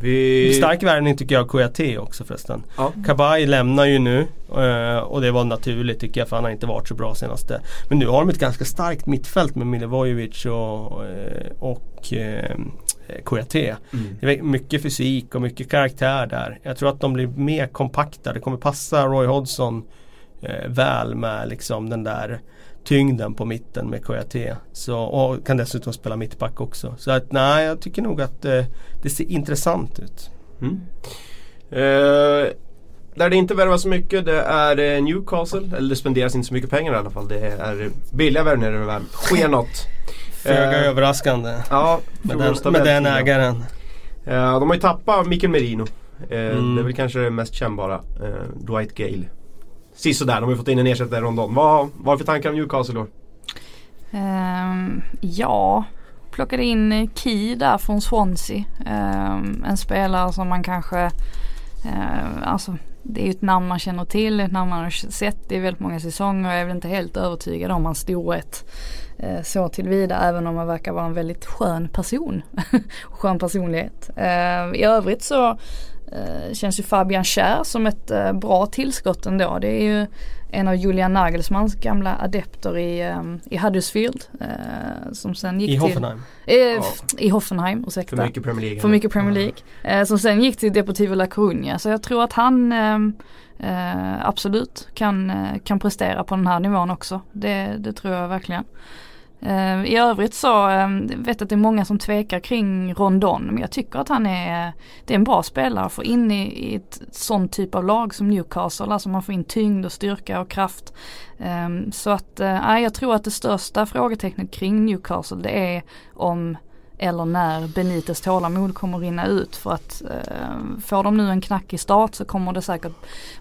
Vi... Stark värvning tycker jag Kouyaté också förresten. Ja. Kabay lämnar ju nu eh, och det var naturligt tycker jag för han har inte varit så bra senaste. Men nu har de ett ganska starkt mittfält med Milivojevic och, eh, och eh, Kouyaté. Mm. Det är mycket fysik och mycket karaktär där. Jag tror att de blir mer kompakta. Det kommer passa Roy Hodgson väl med liksom den där tyngden på mitten med Kouyaté. Så, och kan dessutom spela mittback också. Så att nej, jag tycker nog att eh, det ser intressant ut. Mm. Eh, där det inte värvas så mycket det är eh, Newcastle. Eller det spenderas inte så mycket pengar i alla fall. Det är billiga värvningar när det väl sker något. Föga eh, överraskande. Ja, med den, med den ägaren. Eh, de har ju tappat Mikael Merino. Eh, mm. Det är väl kanske det mest kännbara. Dwight Gale. Sisådär, de har ju fått in en ersättare i Rondon. Vad, vad har du för tankar om Newcastle då? Um, ja, plockade in Key där från Swansea. Um, en spelare som man kanske uh, alltså, det är ju ett namn man känner till, ett namn man har sett i väldigt många säsonger. Jag är väl inte helt övertygad om hans storhet eh, så tillvida även om han verkar vara en väldigt skön person. skön personlighet. I övrigt så eh, känns ju Fabian Kjär som ett eh, bra tillskott ändå. Det är ju en av Julian Nagelsmans gamla adepter i, um, i Huddersfield. Uh, som sen gick I till, Hoffenheim? Eh, ja. I Hoffenheim, ursäkta. För mycket Premier League. För mycket Premier League. Uh, som sen gick till Deportivo La Coruña. Så jag tror att han uh, absolut kan, kan prestera på den här nivån också. Det, det tror jag verkligen. Eh, I övrigt så jag vet jag att det är många som tvekar kring Rondon men jag tycker att han är, det är en bra spelare att få in i, i ett sånt typ av lag som Newcastle. Alltså man får in tyngd och styrka och kraft. Ehm, så att eh, nej jag tror att det största frågetecknet kring Newcastle det är om eller när Benites tålamod kommer rinna ut för att eh, får de nu en knackig start så kommer det säkert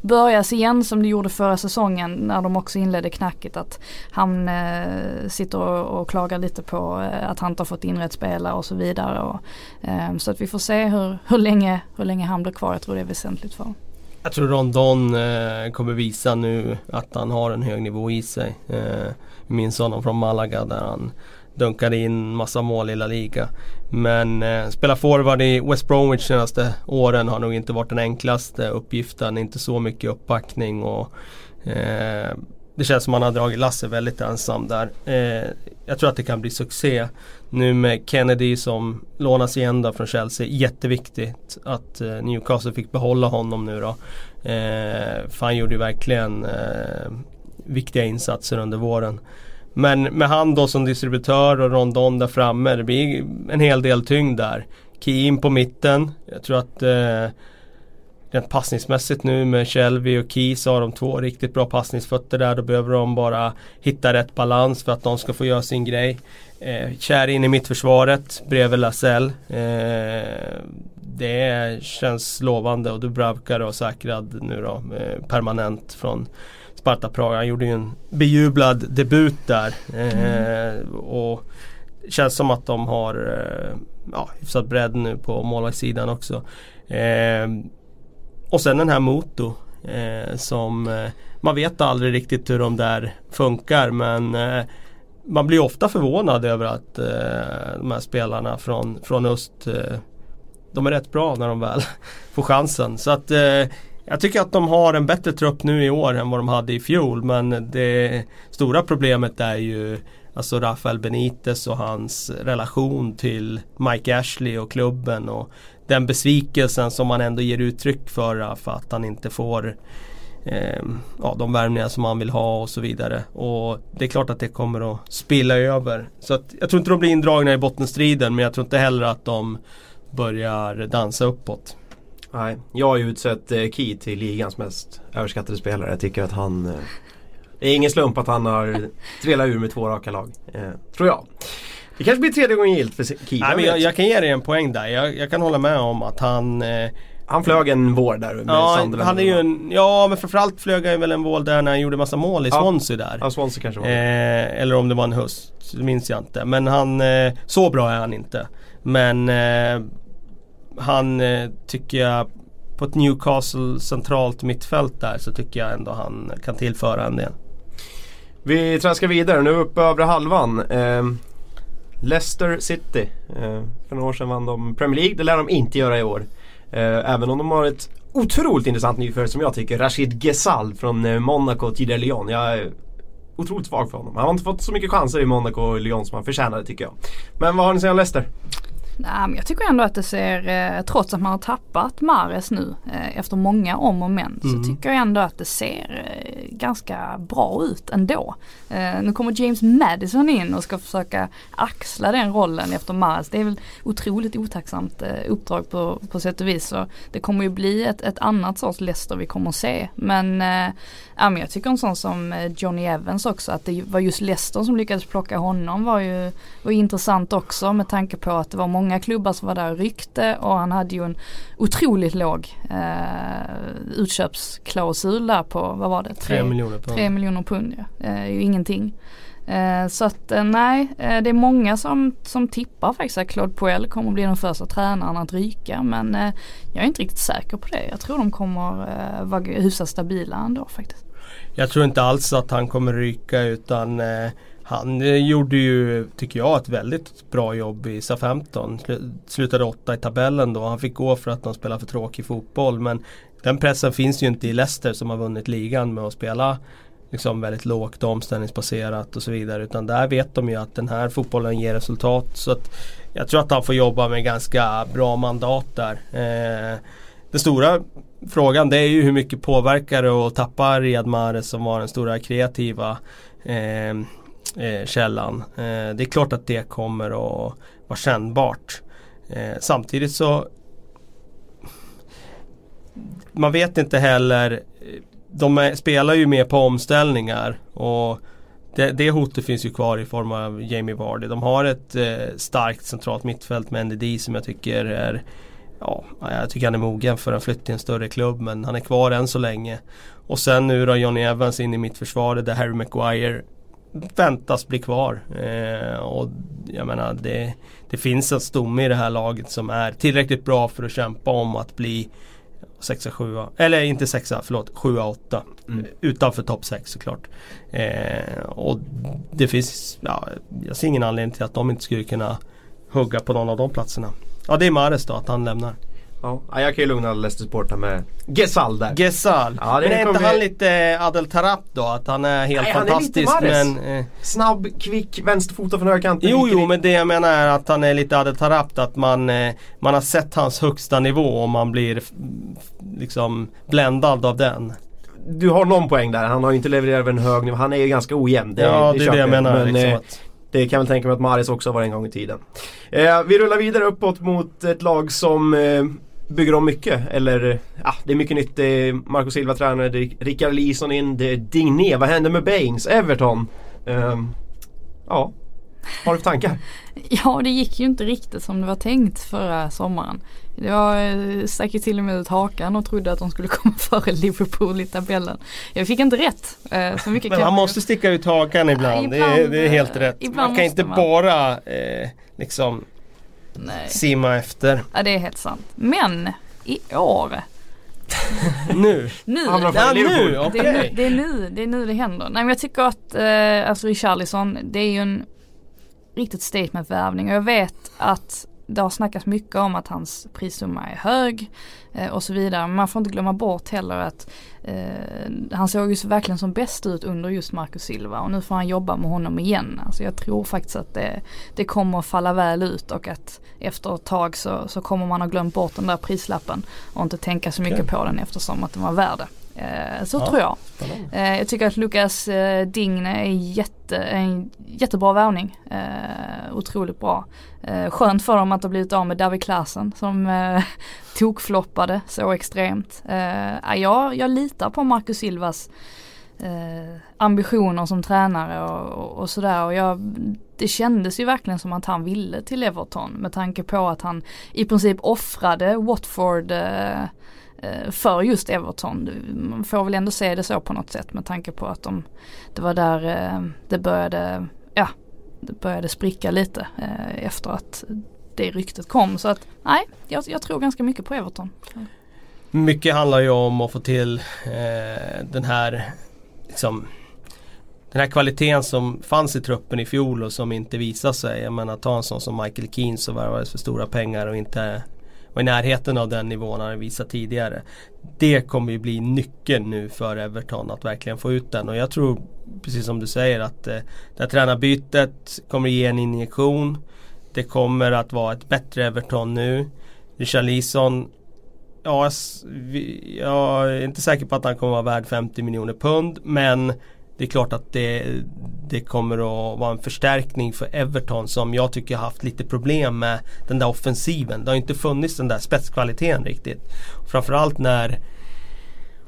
börjas igen som det gjorde förra säsongen när de också inledde knackigt att han eh, sitter och, och, klagar lite på eh, att han inte har fått in rätt spelare och så vidare. Och, eh, så att vi får se hur, hur, länge, hur länge han blir kvar. Jag tror det är väsentligt för honom. Jag tror Rondon eh, kommer visa nu att han har en hög nivå i sig. Eh, minns honom från Malaga där han dunkade in massa mål i La Liga. Men eh, spela forward i West Bromwich senaste åren har nog inte varit den enklaste uppgiften. Inte så mycket uppbackning och eh, det känns som att har dragit Lasse väldigt ensam där. Eh, jag tror att det kan bli succé. Nu med Kennedy som lånas igen då från Chelsea. Jätteviktigt att eh, Newcastle fick behålla honom nu då. Eh, för han gjorde ju verkligen eh, viktiga insatser under våren. Men med han då som distributör och Rondon där framme. Det blir en hel del tyngd där. Key på mitten. Jag tror att eh, rent passningsmässigt nu med Shelby och Key så har de två riktigt bra passningsfötter där. Då behöver de bara hitta rätt balans för att de ska få göra sin grej. Eh, Kär in i mittförsvaret bredvid Lasell. Eh, det känns lovande och Dubravka då säkrad nu då eh, permanent från Sparta Prag. Han gjorde ju en bejublad debut där. Mm. och det känns som att de har eh, ja, hyfsat bredd nu på målvaktssidan också. Eh, och sen den här Moto. Eh, som eh, man vet aldrig riktigt hur de där funkar men eh, man blir ofta förvånad över att eh, de här spelarna från, från öst eh, de är rätt bra när de väl får chansen. Så att jag tycker att de har en bättre trupp nu i år än vad de hade i fjol men det stora problemet är ju Alltså Rafael Benitez och hans relation till Mike Ashley och klubben och den besvikelsen som man ändå ger uttryck för för att han inte får eh, ja, de värvningar som han vill ha och så vidare. Och det är klart att det kommer att spilla över. Så att, jag tror inte de blir indragna i bottenstriden men jag tror inte heller att de börjar dansa uppåt. Nej, jag har ju utsett eh, Key till ligans mest överskattade spelare. Jag tycker att han eh, Det är ingen slump att han har trillat ur med två raka lag. Eh, tror jag. Det kanske blir tredje gången gilt för Key. Nej, men jag, jag, kan ge dig en poäng där. Jag, jag kan hålla med om att han eh, han flög en vår där med ja, Sunderland. Han är ju en, ja men framförallt flög han väl en vår där när han gjorde massa mål i ja. Swansea där. Ja, Swansea kanske var eh, Eller om det var en höst, det minns jag inte. Men han, eh, så bra är han inte. Men eh, han eh, tycker jag på ett Newcastle centralt mittfält där så tycker jag ändå han kan tillföra en del. Vi traskar vidare, nu uppe övre halvan. Eh, Leicester City. Eh, för några år sedan vann de Premier League, det lär de inte göra i år. Eh, även om de har ett otroligt intressant nyförvärv som jag tycker. Rashid Ghezal från eh, Monaco Monaco, tidigare Lyon. Jag är otroligt svag för honom. Han har inte fått så mycket chanser i Monaco och Lyon som han förtjänade tycker jag. Men vad har ni att säga om Leicester? Nej, men jag tycker ändå att det ser, eh, trots att man har tappat Mares nu eh, efter många om och men, mm. så tycker jag ändå att det ser eh, ganska bra ut ändå. Eh, nu kommer James Madison in och ska försöka axla den rollen efter Mares. Det är väl otroligt otacksamt eh, uppdrag på, på sätt och vis. Så det kommer ju bli ett, ett annat sorts Leicester vi kommer att se. Men, eh, ja, men jag tycker en sån som Johnny Evans också, att det var just Leicester som lyckades plocka honom var ju var intressant också med tanke på att det var många klubbar som var där och ryckte och han hade ju en otroligt låg eh, utköpsklausul där på, vad var det? 3 miljoner pund. Tre miljoner pund ja. Eh, ju ingenting. Eh, så att eh, nej, eh, det är många som, som tippar faktiskt att Claude Puel kommer bli den första tränaren att ryka. Men jag är inte riktigt säker på det. Jag tror de kommer vara hyfsat stabila ändå faktiskt. Jag tror inte alls att han kommer ryka utan han gjorde ju, tycker jag, ett väldigt bra jobb i SA-15. Slutade åtta i tabellen då. Han fick gå för att de spelar för tråkig fotboll. Men den pressen finns ju inte i Leicester som har vunnit ligan med att spela liksom väldigt lågt omställningsbaserat och så vidare. Utan där vet de ju att den här fotbollen ger resultat. Så att jag tror att han får jobba med ganska bra mandat där. Eh, den stora frågan det är ju hur mycket påverkar det att tappa Riyad Mahrez som var den stora kreativa eh, eh, källan. Eh, det är klart att det kommer att vara kännbart. Eh, samtidigt så man vet inte heller de är, spelar ju mer på omställningar och det, det hotet finns ju kvar i form av Jamie Vardy. De har ett eh, starkt centralt mittfält med NDD som jag tycker är Ja, jag tycker han är mogen för en flytt till en större klubb men han är kvar än så länge. Och sen nu då Johnny Evans in i mittförsvaret där Harry Maguire väntas bli kvar. Eh, och jag menar det, det finns en stomme i det här laget som är tillräckligt bra för att kämpa om att bli sexa, sjua, eller inte sexa, förlåt, sjua, åtta. Mm. Utanför topp sex såklart. Eh, och det finns, ja, jag ser ingen anledning till att de inte skulle kunna hugga på någon av de platserna. Ja det är Mares då, att han lämnar. Ja, jag kan ju lugna Leicester-supportrar med Gesal där. Gesal. Ja, men är inte han lite Adel Tarap då? Att han är helt Nej, fantastisk han är lite men... Eh... Snabb, kvick, vänsterfotad från högerkanten. Jo, jo, men det jag menar är att han är lite Adel Tarap. Att man, eh, man har sett hans högsta nivå och man blir liksom bländad av den. Du har någon poäng där. Han har ju inte levererat en hög nivå. Han är ju ganska ojämn. Det, ja, det, det är det jag menar. Men, liksom eh, att... Det kan jag väl tänka mig att Maris också var en gång i tiden. Eh, vi rullar vidare uppåt mot ett lag som eh, bygger om mycket. Eller ja, det är mycket nytt. Det är Marco Silva tränare, det är Rickard Lison in, det är Digné. Vad händer med Baines? Everton? Um, ja, vad har du för tankar? ja, det gick ju inte riktigt som det var tänkt förra sommaren. Jag eh, stack ju till och med ut hakan och trodde att de skulle komma före Liverpool i tabellen. Jag fick inte rätt. Eh, så mycket Men man måste sticka ut hakan ibland. Ja, ibland det, är, det, är, helt rätt. Man kan inte man. bara eh, liksom Nej. simma efter. Ja det är helt sant. Men i år nu? nu. Ja, nu. Okay. Det, är nu, det, är nu, det är nu det händer. Nej men jag tycker att eh, alltså Richarlison det är ju en riktigt statement-värvning och jag vet att det har snackats mycket om att hans prissumma är hög eh, och så vidare. Men man får inte glömma bort heller att eh, han såg ju verkligen som bäst ut under just Marcus Silva och nu får han jobba med honom igen. Alltså jag tror faktiskt att det, det kommer att falla väl ut och att efter ett tag så, så kommer man ha glömt bort den där prislappen och inte tänka så mycket okay. på den eftersom att den var värd det. Eh, så ja, tror jag. Eh, jag tycker att Lukas eh, Digne är jätte, en jättebra värvning. otroligt bra. skönt för dem att ha blivit av med David Klasen som tokfloppade så extremt. jag, jag litar på Marcus Silvas ambitioner som tränare och, och, och sådär. Och jag, det kändes ju verkligen som att han ville till Everton med tanke på att han i princip offrade Watford Eh, för just Everton. Man får väl ändå se det så på något sätt med tanke på att de, det var där eh, det började, ja, det började spricka lite eh, efter att det ryktet kom. Så att nej, jag, jag tror ganska mycket på Everton. Mycket handlar ju om att få till eh, den här liksom, den här kvaliteten som fanns i truppen i fjol och som inte visar sig. Jag menar ta en sån som Michael Keane som värvades för stora pengar och inte var i närheten av den nivån han visat tidigare. Det kommer ju bli nyckeln nu för Everton att verkligen få ut den och jag tror precis som du säger att eh, det här tränarbytet kommer ge en injektion. Det kommer att vara ett bättre Everton nu. Richarlison Ja, jag är inte säker på att han kommer att vara värd 50 miljoner pund men det är klart att det, det kommer att vara en förstärkning för Everton som jag tycker har haft lite problem med den där offensiven. Det har inte funnits den där spetskvaliteten riktigt. Framförallt när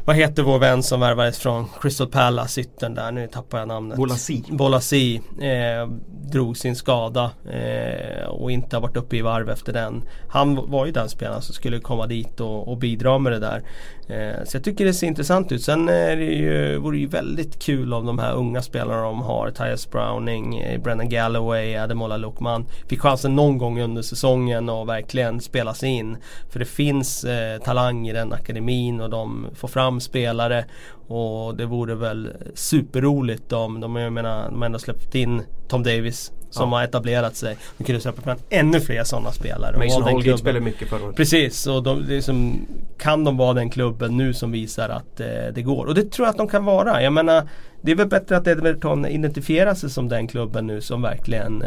vad heter vår vän som värvades från Crystal Palace, yttern där, nu tappar jag namnet. Bolasi. Bolasi eh, drog sin skada eh, och inte har varit uppe i varv efter den. Han var ju den spelaren som skulle komma dit och, och bidra med det där. Eh, så jag tycker det ser intressant ut. Sen är det ju, vore det ju väldigt kul om de här unga spelarna de har, Tyus Browning, eh, Brennan Galloway, Ademola Lukman, fick chansen någon gång under säsongen och verkligen spela sig in. För det finns eh, talang i den akademin och de får fram spelare. Och det vore väl superroligt om, de, jag menar, de har ändå släppt in Tom Davis som Ja. har etablerat sig. De kunde släppa fram ännu fler sådana spelare. Mason Holgate spelade mycket förra året. Precis, och de, det är som, kan de vara den klubben nu som visar att eh, det går? Och det tror jag att de kan vara. Jag menar, det är väl bättre att Edmonton identifierar sig som den klubben nu som verkligen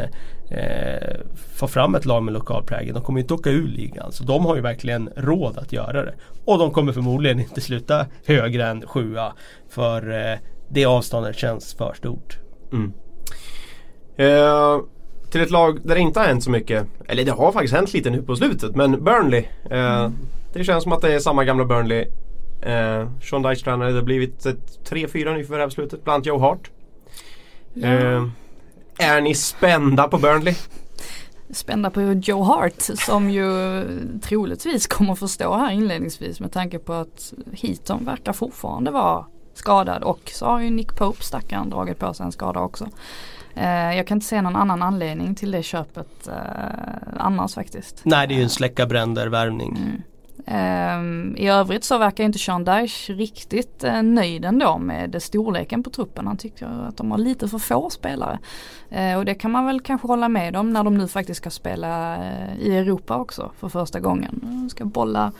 eh, får fram ett lag med lokal prägel. De kommer ju inte åka ur ligan. Så de har ju verkligen råd att göra det. Och de kommer förmodligen inte sluta högre än sjua. För eh, det avståndet känns för stort. Mm. Eh, till ett lag där det inte har hänt så mycket. Eller det har faktiskt hänt lite nu på slutet. Men Burnley. Eh, Det känns som att det är samma gamla Burnley. Eh, Sean Dyche tränare. Det har blivit ett, tre, fyra nyförvärv i slutet. Bland annat Joe Hart. Eh, är ni spända på Burnley? Spända på Joe Hart som ju troligtvis kommer få stå här inledningsvis med tanke på att Heaton verkar fortfarande vara skadad och så har ju Nick Pope stackaren dragit på sig en skada också. Eh, jag kan inte se någon annan anledning till det köpet eh, annars faktiskt. Nej, det är ju en släcka bränder värvning. Ehm, I övrigt så verkar inte Sean Dyche riktigt eh, nöjd ändå med storleken på truppen. Han tycker att de har lite för få spelare. Eh, och det kan man väl kanske hålla med om när de nu faktiskt ska spela eh, i Europa också för första gången. De ska bolla,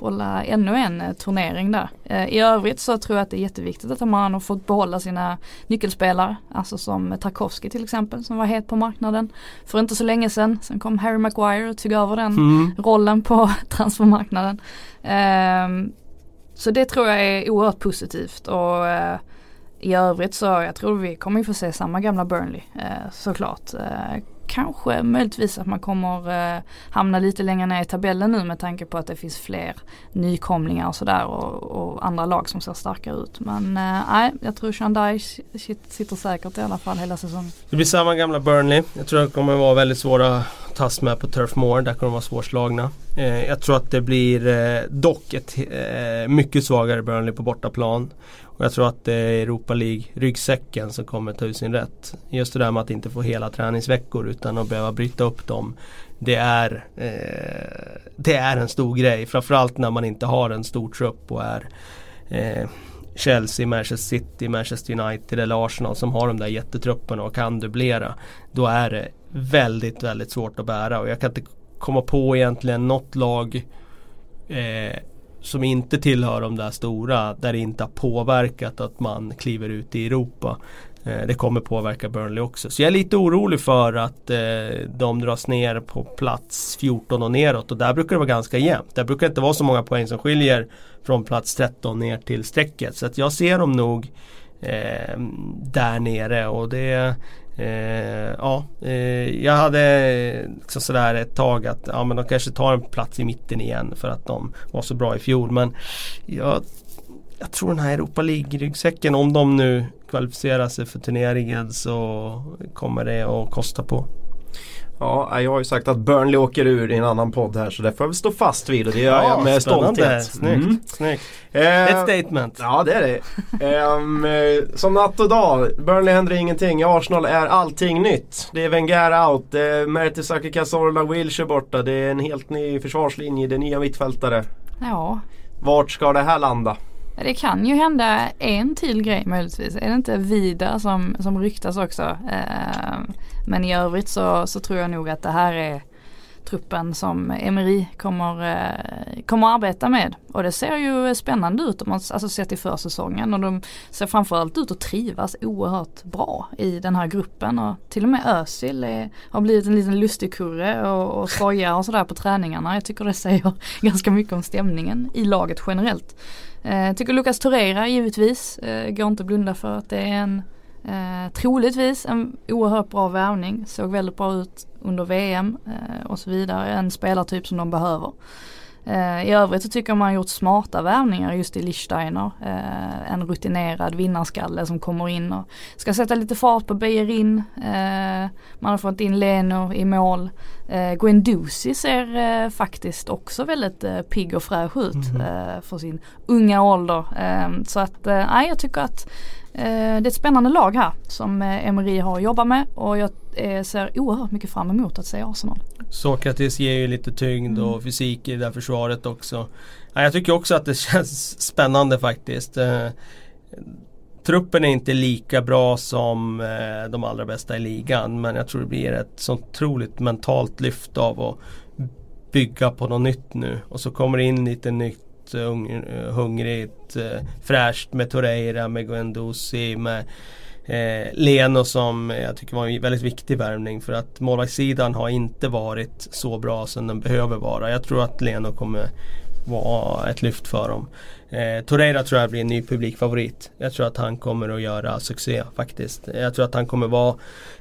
bolla ännu en eh, turnering där. Eh, I övrigt så tror jag att det är jätteviktigt att man har fått behålla sina nyckelspelare. Alltså som Tarkovsky till exempel som var het på marknaden för inte så länge sedan. Sen kom Harry Maguire och tog över den Mm. rollen på transfermarknaden. Ehm, så det tror jag är oerhört positivt och eh, i övrigt så jag tror vi kommer få se samma gamla Burnley såklart. Kanske möjligtvis att man kommer eh, hamna lite längre ner i tabellen nu med tanke på att det finns fler nykomlingar och sådär och, och andra lag som ser starkare ut. Men eh, nej, jag tror Shandai sitter säkert i alla fall hela säsongen. Det blir samma gamla Burnley. Jag tror att de kommer vara väldigt svåra att tas med på Turf Moor. Där kommer de vara svårslagna. Eh, jag tror att det blir eh, dock ett eh, mycket svagare Burnley på bortaplan. Och jag tror att det är Europa League ryggsäcken som kommer ta ut sin rätt. Just det där med att inte få hela träningsveckor utan att behöva bryta upp dem. Det är, eh, det är en stor grej. Framförallt när man inte har en stor trupp och är eh, Chelsea, Manchester City, Manchester United eller Arsenal som har de där jättetrupperna och kan dubblera. Då är det väldigt, väldigt svårt att bära och jag kan inte komma på egentligen något lag eh, som inte tillhör de där stora där det inte har påverkat att man kliver ut i Europa. Eh, det kommer påverka Burnley också. Så jag är lite orolig för att eh, de dras ner på plats 14 och neråt och där brukar det vara ganska jämnt. Där brukar det inte vara så många poäng som skiljer från plats 13 ner till strecket. Så att jag ser dem nog eh, där nere och det Eh, ja, eh, jag hade eh, liksom sådär ett tag att ja, men de kanske tar en plats i mitten igen för att de var så bra i fjol. Men jag, jag tror den här Europa League-ryggsäcken, om de nu kvalificerar sig för turneringen så kommer det att kosta på. Ja, jag har ju sagt att Burnley åker ur i en annan podd här så det får jag väl stå fast vid och det gör jag med spännande. stolthet. Snyggt, Mm. snyggt. Eh, Ett statement. Ja det är det. Ehm, eh, som natt och dag. Burnley händer ingenting. I Arsenal är allting nytt. Det är Wenger out. Det är Mertesacker Cazorla Wilshire borta. Det är en helt ny försvarslinje. Det är nya mittfältare. Ja, Vart ska det här landa? Ja, Det kan ju hända en till grej möjligtvis. Är det inte Vida som, som ryktas också? Eh, men i övrigt så, så tror jag nog att det här är truppen som Emery kommer, eh, kommer att arbeta med. Och det ser ju spännande ut om man alltså, ser till försäsongen. Och de ser framförallt ut att trivas oerhört bra i den här gruppen. Och till och med Özil är, har blivit en liten lustigkurre och, och skojar och sådär på träningarna. Jag tycker det säger ganska mycket om stämningen i laget generellt. Jag tycker Lucas Torreira givetvis, eh, går inte att blunda för att det är en eh, troligtvis en oerhört bra värvning. Såg väldigt bra ut under VM eh, och så vidare. En spelartyp som de behöver. Eh, I övrigt så tycker jag man har gjort smarta värvningar just i Lichsteiner. Eh, en rutinerad vinnarskalle som kommer in och ska sätta lite fart på Beijerin. Eh, man har fått in Leno i mål. Eh, Guendouzi ser eh, faktiskt också väldigt eh, pigg och fräsch ut mm. för sin unga ålder. så att nej jag tycker att det är ett spännande lag här som Emery har att jobba med och jag ser oerhört mycket fram emot att se Arsenal. Sokrates ger ju lite tyngd och mm. fysik i det där försvaret också. jag tycker också att det känns spännande faktiskt. Truppen är inte lika bra som eh, de allra bästa i ligan men jag tror det blir ett sånt otroligt mentalt lyft av att bygga på något nytt nu. Och så kommer det in lite nytt, Eh, eh, hungrigt, eh, fräscht med Torreira, med Guendouzi, med eh, Leno som jag tycker var en väldigt viktig värvning för att målvaktssidan har inte varit så bra som den behöver vara. Jag tror att Leno kommer vara ett lyft för dem. Eh, Torreira tror jag blir en ny publikfavorit. Jag tror att han kommer att göra succé faktiskt. Jag tror att han kommer vara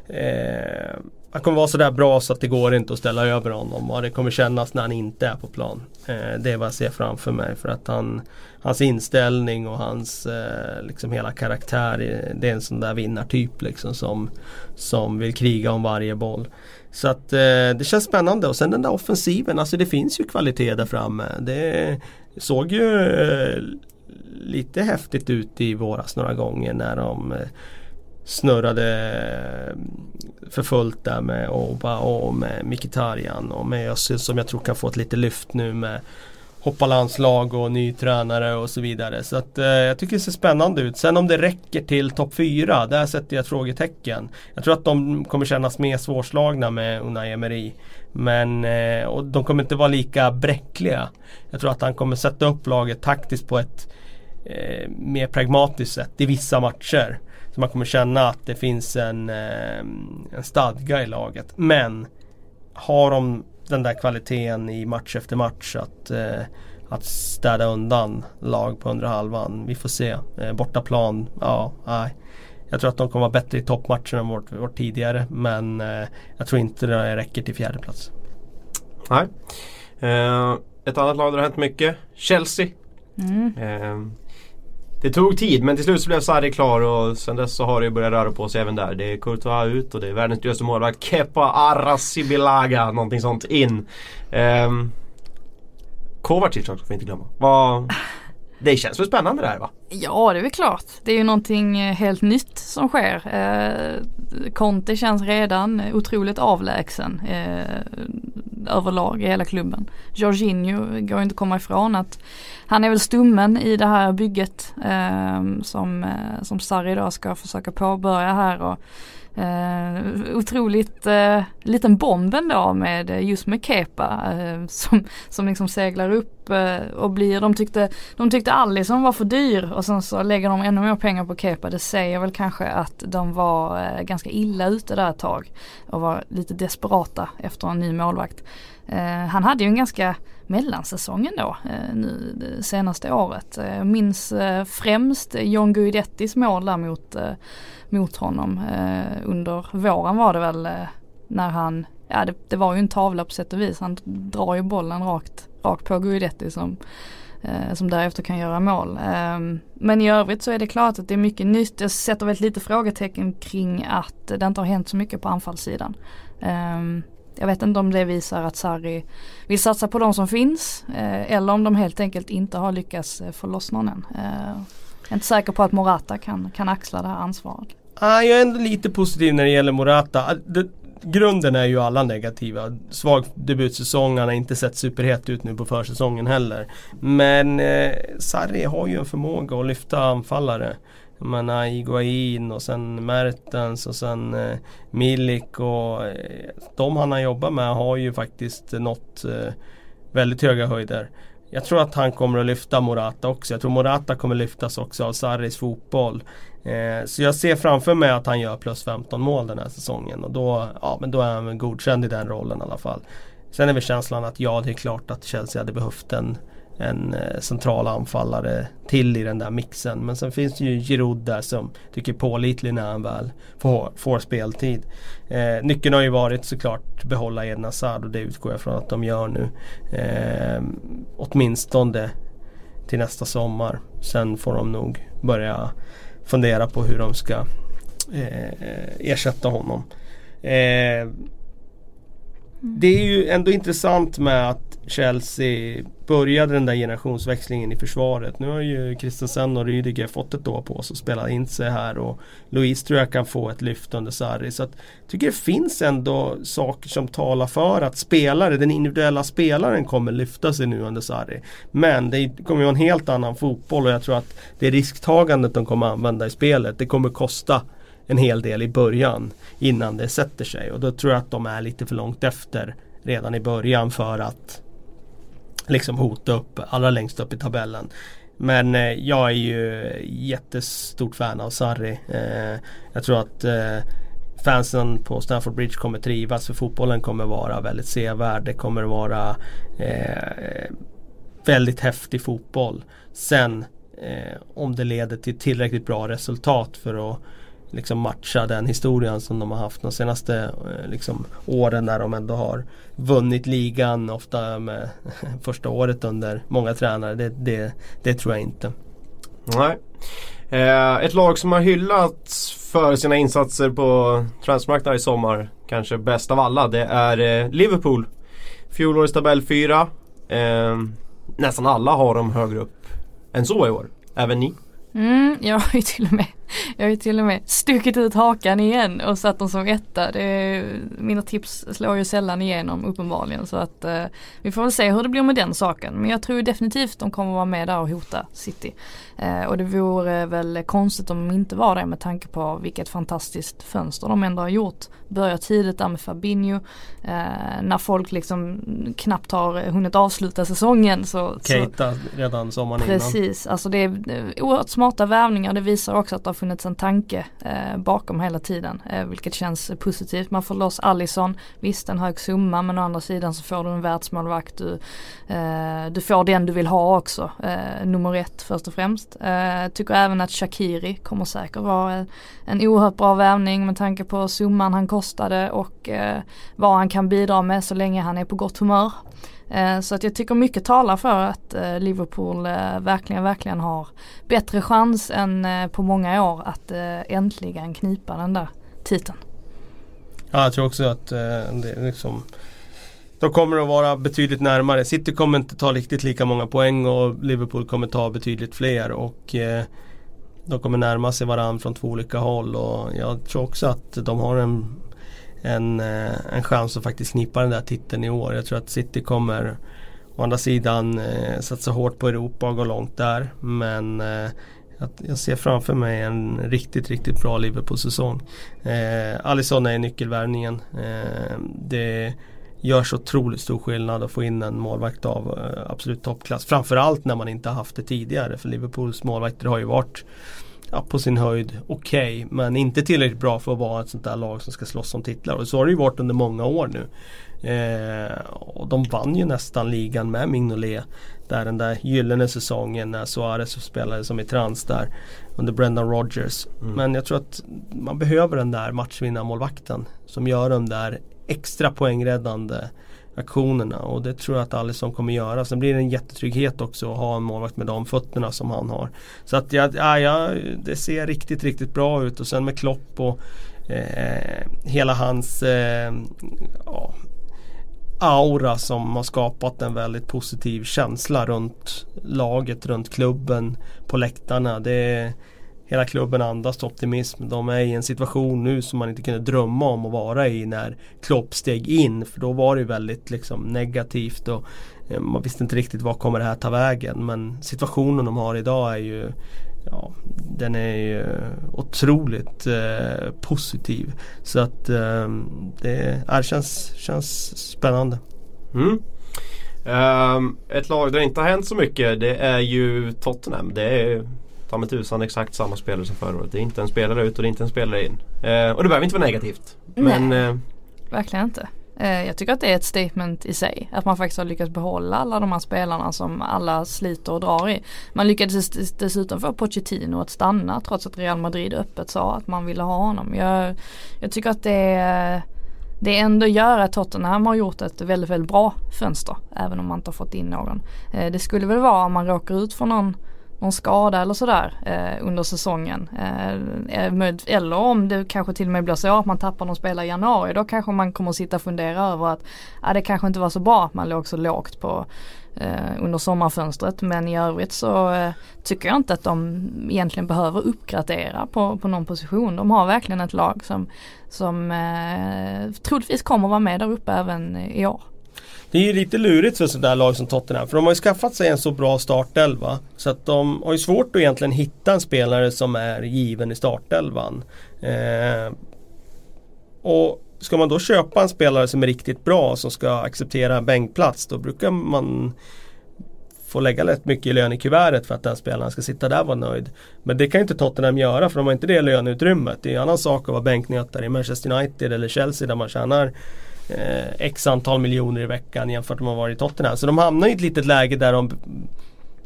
eh, han kommer vara sådär bra så att det går inte att ställa över honom och det kommer kännas när han inte är på plan. Eh, det är vad jag ser framför mig för att han Hans inställning och hans eh, liksom hela karaktär Det är en sån där vinnartyp liksom som Som vill kriga om varje boll. Så att eh, det känns spännande och sen den där offensiven, alltså det finns ju kvalitet där framme. Det såg ju eh, lite häftigt ut i våras några gånger när de eh, snurrade eh, för fullt där med Oba och med Mkhitaryan och med Özil som jag tror kan få ett lite lyft nu med hoppa landslag och ny tränare och så vidare. Så att eh, jag tycker det ser spännande ut. Sen om det räcker till topp 4, där sätter jag ett frågetecken. Jag tror att de kommer kännas mer svårslagna med Unai Emery. Men eh, och de kommer inte vara lika bräckliga. Jag tror att han kommer sätta upp laget taktiskt på ett eh, mer pragmatiskt sätt i vissa matcher. Så man kommer känna att det finns en, eh, en stadga i laget. Men har de den där kvaliteten i match efter match att, eh, att städa undan lag på undre halvan. Vi får se. Eh, bortaplan, ja, nej. Jag tror att de kommer vara bättre i toppmatcherna än vårt, vårt tidigare men eh, jag tror inte det räcker till fjärde plats. Nej. Eh, ett annat lag där det har hänt mycket. Chelsea. Mm. Eh, det tog tid men till slut så blev Sarri klar och sen dess så har det börjat röra på sig även där. Det är Courtois ut och det är världens dyraste målvakt Kepa Arasibilaga, någonting sånt in. Um, Kovacic också får vi inte glömma. Vad, det känns väl spännande det här va? Ja det är väl klart. Det är ju någonting eh, helt nytt som sker. Eh, Conte känns redan otroligt avlägsen eh, överlag i hela klubben. Jorginho går inte att komma ifrån att han är väl stummen i det här bygget eh, som, eh, som Sarri då ska försöka påbörja här. Och, Eh, otroligt eh, liten bomb ändå med eh, just med Kepa eh, som, som liksom seglar upp eh, och blir, de tyckte, de tyckte Allison var för dyr och sen så lägger de ännu mer pengar på Kepa. Det säger väl kanske att de var eh, ganska illa ute där ett tag och var lite desperata efter en ny målvakt. han hade ju en ganska mellansäsongen då, eh, nu det senaste året. Eh, jag minns eh, främst John Guidettis mål där mot mot honom. Under våren var det väl när han, ja det, det, var ju en tavla på sätt och vis. Han drar ju bollen rakt, rakt på Guidetti som, som därefter kan göra mål. Ehm, men i övrigt så är det klart att det är mycket nytt. Jag sätter väl lite frågetecken kring att det inte har hänt så mycket på anfallssidan. Ehm, jag vet inte om det visar att Sarri vill satsa på de som finns eh, eller om de helt enkelt inte har lyckats eh, få loss någon än. Eh, jag är inte säker på att Morata kan, kan axla det här ansvaret. Ah, jag är ändå lite positiv när det gäller Morata. Det, grunden är ju alla negativa. Svag debutsäsong, han har inte sett superhet ut nu på försäsongen heller. Men eh, Sarri har ju en förmåga att lyfta anfallare. Jag menar Iguain och sen Mertens och sen eh, Milik och eh, de han har jobbat med har ju faktiskt nått eh, väldigt höga höjder. Jag tror att han kommer att lyfta Morata också. Jag tror Morata kommer lyftas också av Sarris fotboll. Eh, så jag ser framför mig att han gör plus 15 mål den här säsongen och då, ja, men då är han godkänd i den rollen i alla fall. Sen är väl känslan att ja, det är klart att Chelsea hade behövt en, en eh, central anfallare till i den där mixen. Men sen finns det ju Giroud där som tycker pålitlig när han väl får, får speltid. Eh, nyckeln har ju varit såklart behålla Eden Hazard och det utgår jag från att de gör nu. Eh, åtminstone till nästa sommar. Sen får de nog börja fundera på hur de ska eh, ersätta honom. Eh, det är ju ändå intressant med att Chelsea började den där generationsväxlingen i försvaret. Nu har ju Christensen och Rydiger fått ett år på sig att spela in sig här och Louise tror jag kan få ett lyft under Sarri. Så att, jag tycker det finns ändå saker som talar för att spelare, den individuella spelaren kommer lyfta sig nu under Sarri. Men det kommer vara en helt annan fotboll och jag tror att det risktagandet de kommer använda i spelet det kommer kosta en hel del i början innan det sätter sig och då tror jag att de är lite för långt efter redan i början för att liksom hota upp allra längst upp i tabellen. Men eh, jag är ju jättestort fan av Sarri. Eh, jag tror att eh, fansen på Stamford Bridge kommer trivas för fotbollen kommer vara väldigt sevärd. Det kommer vara eh, väldigt häftig fotboll. Sen eh, om det leder till tillräckligt bra resultat för att liksom matcha den historien som de har haft de senaste eh, liksom, åren när de ändå har vunnit ligan ofta med första året under många tränare. Det, det, det tror jag inte. Nej. Eh, ett lag som har hyllats för sina insatser på transmarknaden i sommar, kanske bäst av alla, det är eh, Liverpool. Fjolårets tabell 4. Eh, nästan alla har dem högre upp än så i år. Även ni. Mm, jag har ju till och med jag har ju till och med stuckit ut hakan igen och satt dem som etta. Det, mina tips slår ju sällan igenom uppenbarligen så att eh, vi får väl se hur det blir med den saken. Men jag tror definitivt de kommer vara med där och hota City. Eh, och det vore väl konstigt om de inte var det med tanke på vilket fantastiskt fönster de ändå har gjort. Börjar tidigt där med Fabinho. Eh, när folk liksom knappt har hunnit avsluta säsongen så Keita så, redan sommaren precis, innan. Precis, alltså det är oerhört smarta värvningar. Det visar också att det har funnits en tanke eh, bakom hela tiden. Eh, vilket känns positivt. Man får loss Allison. Visst en hög summa men å andra sidan så får du en världsmålvakt. Du, eh, du får den du vill ha också. Eh, nummer ett först och främst. Eh, tycker även att Shakiri kommer säkert vara en, en oerhört bra värvning med tanke på summan han kostade och eh, vad han kan bidra med så länge han är på gott humör. Eh, så att jag tycker mycket talar för att eh, Liverpool eh, verkligen, verkligen har bättre chans än på många år att äntligen knipa den där titeln. Ja, jag tror också att det är liksom de kommer att vara betydligt närmare. City kommer inte ta riktigt lika många poäng och Liverpool kommer ta betydligt fler. Och de kommer närma sig varandra från två olika håll. Och jag tror också att de har en en, eh, en chans att faktiskt knipa den där titeln i år. Jag tror att City kommer å andra sidan eh, satsa hårt på Europa och gå långt där. Men eh, jag ser framför mig en riktigt, riktigt bra Liverpool-säsong. Eh, Alisson är nyckelvärvningen. Eh, det gör så otroligt stor skillnad att få in en målvakt av eh, absolut toppklass. Framförallt när man inte haft det tidigare. För Liverpools målvakter har ju varit ja, på sin höjd okej. Okay, men inte tillräckligt bra för att vara ett sånt där lag som ska slåss om titlar. Och så har det ju varit under många år nu. Eh, och de vann ju nästan ligan med Mignolet. Där den där gyllene säsongen när Suarez spelade som i trans där. Under Brendan Rodgers. Mm. Men jag tror att man behöver den där matchvinnarmålvakten. Som gör de där extra poängräddande aktionerna och det tror jag att Alisson kommer göra. Sen blir det en jättetrygghet också att ha en målvakt med de fötterna som han har. Så att ja, ja, det ser riktigt, riktigt bra ut och sen med Klopp och eh, hela hans eh, ja, aura som har skapat en väldigt positiv känsla runt laget, runt klubben, på läktarna. Det hela klubben andas optimism. De är i en situation nu som man inte kunde drömma om att vara i när Klopp steg in. För då var det väldigt liksom, negativt och eh, man visste inte riktigt vad kommer det här ta vägen. Men situationen de har idag är ju Ja, den är ju otroligt eh, positiv. Så att eh, det är, känns, känns spännande. Mm. Um, ett lag där det inte har hänt så mycket det är ju Tottenham. Det är ta med tusan exakt samma spelare som förra året. Det är inte en spelare ut och det är inte en spelare in. Eh, och det behöver inte vara negativt. Men, Nej, eh, verkligen inte. Eh, jag tycker att det är ett statement i sig. Att man faktiskt har lyckats behålla alla de här spelarna som alla sliter och drar i. Man lyckades dessutom få Pochettino att stanna trots att Real Madrid öppet sa att man ville ha honom. Jag, jag tycker att det det ändå gör att Tottenham har gjort ett väldigt, väldigt bra fönster. Även om man inte har fått in någon. Eh, det skulle väl vara om man råkar ut för någon någon skada eller sådär eh, under säsongen. Eh, eh eller om det kanske till och med blir så att man tappar någon spelare i januari. Då kanske man kommer att sitta och fundera över att eh, det kanske inte var så bra att man låg så lågt på eh, under sommarfönstret. Men i övrigt så eh, tycker jag inte att de egentligen behöver uppgradera på, på någon position. De har verkligen ett lag som, som eh, troligtvis kommer vara med där uppe även i år. Det är ju lite lurigt för sådär lag som Tottenham för de har ju skaffat sig en så bra startelva. Så att de har ju svårt att egentligen hitta en spelare som är given i startelvan. Eh, och ska man då köpa en spelare som är riktigt bra som ska acceptera en bänkplats då brukar man få lägga rätt mycket i lön i kuvertet för att den spelaren ska sitta där och vara nöjd. Men det kan ju inte Tottenham göra för de har inte det löneutrymmet. Det är en annan sak att vara bänknötare i Manchester United eller Chelsea där man tjänar eh, x antal miljoner i veckan jämfört med vad de var i Tottenham. Så de hamnar i ett litet läge där de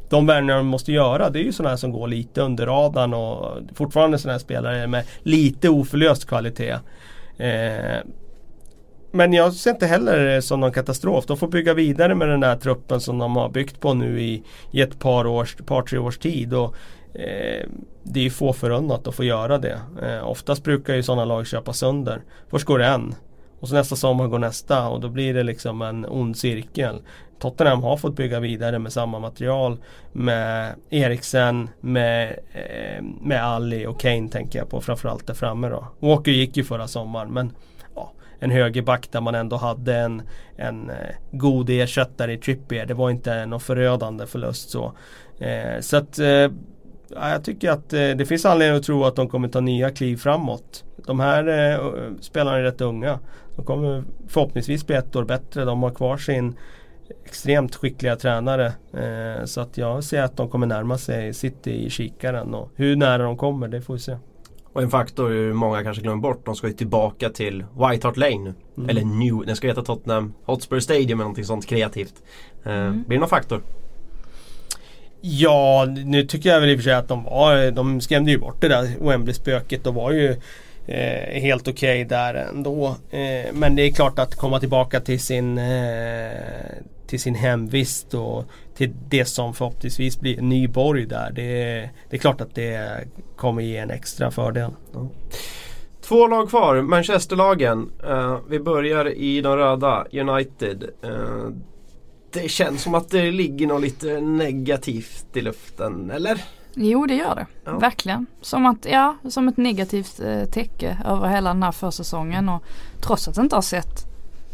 de värvningar de måste göra det är ju sådana här som går lite under radarn och fortfarande sådana här spelare med lite oförlöst kvalitet. Eh, men jag ser inte heller det som någon katastrof. De får bygga vidare med den där truppen som de har byggt på nu i, i ett par, års, par tre års tid. Och, eh, det är ju få förunnat att få göra det. Eh, oftast brukar ju sådana lag köpa sönder. Först går det en och så nästa sommar går nästa och då blir det liksom en ond cirkel. Tottenham har fått bygga vidare med samma material med Eriksen, med, eh, med Ali och Kane tänker jag på framförallt där framme då. Walker gick ju förra sommaren men ja, en högerback där man ändå hade en, en eh, god ersättare i Trippier. Det var inte någon förödande förlust så. Eh, så att eh, Ja, jag tycker att eh, det finns anledning att tro att de kommer ta nya kliv framåt. De här eh, spelarna är rätt unga. De kommer förhoppningsvis bli ett år bättre. De har kvar sin extremt skickliga tränare. Eh, så att jag ser att de kommer närma sig City i kikaren. Och hur nära de kommer, det får vi se. Och en faktor många kanske glömmer bort. De ska ju tillbaka till White Hart Lane nu. Mm. Eller New, den ska heta Tottenham Hotspur Stadium eller någonting sånt kreativt. Eh, mm. Blir det någon faktor? Ja, nu tycker jag väl i och för sig att de var, de skrämde ju bort det där Wembley-spöket. De var ju eh, helt okej okay där ändå. Eh, men det är klart att komma tillbaka till sin, eh, till sin hemvist och till det som förhoppningsvis blir Nyborg där. Det, det är klart att det kommer ge en extra fördel. Ja. Två lag kvar, Manchesterlagen. Uh, vi börjar i de röda, United. Uh, det känns som att det ligger något lite negativt i luften, eller? Jo det gör det, ja. verkligen. Som, att, ja, som ett negativt eh, täcke över hela den här försäsongen och trots att det inte har sett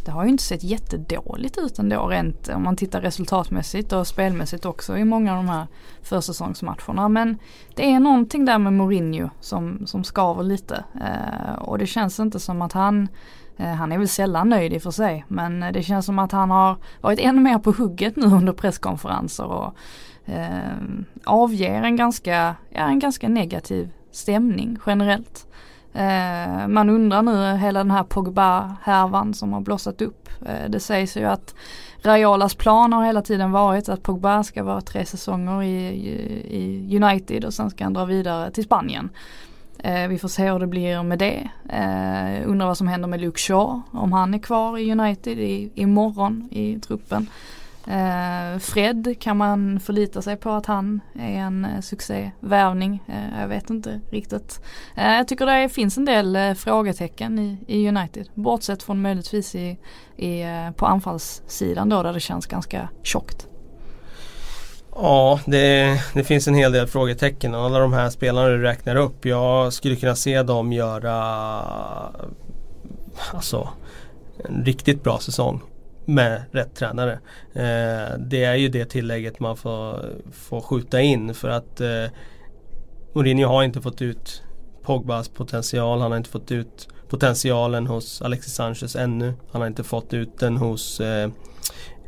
det har ju inte sett jättedåligt ut ändå rent om man tittar resultatmässigt och spelmässigt också i många av de här försäsongsmatcherna. Men det är någonting där med Mourinho som, som skaver lite eh, och det känns inte som att han Eh, han är väl sällan nöjd i och för sig men det känns som att han har varit ännu mer på hugget nu under presskonferenser och eh, avger en ganska, ja, en ganska negativ stämning generellt. Eh, man undrar nu hela den här Pogba-härvan som har blossat upp. Eh, det sägs ju att Raiolas plan har hela tiden varit att Pogba ska vara tre säsonger i, i United och sen ska han dra vidare till Spanien. Eh, vi får se hur det blir med det. Eh, undrar vad som händer med Luke Shaw, om han är kvar i United i, imorgon i truppen. Eh, Fred kan man förlita sig på att han är en eh, succévärvning. Eh, jag vet inte riktigt. Jag tycker det finns en del frågetecken i, i, United. Bortsett från möjligtvis i, i, på anfallssidan då där det känns ganska tjockt. Ja, det, det, finns en hel del frågetecken. Alla de här spelarna du räknar upp. Jag skulle kunna se dem göra alltså, en riktigt bra säsong med rätt tränare. Eh, det är ju det tillägget man får, får skjuta in för att eh, Mourinho har inte fått ut Pogbas potential. Han har inte fått ut potentialen hos Alexis Sanchez ännu. Han har inte fått ut den hos eh,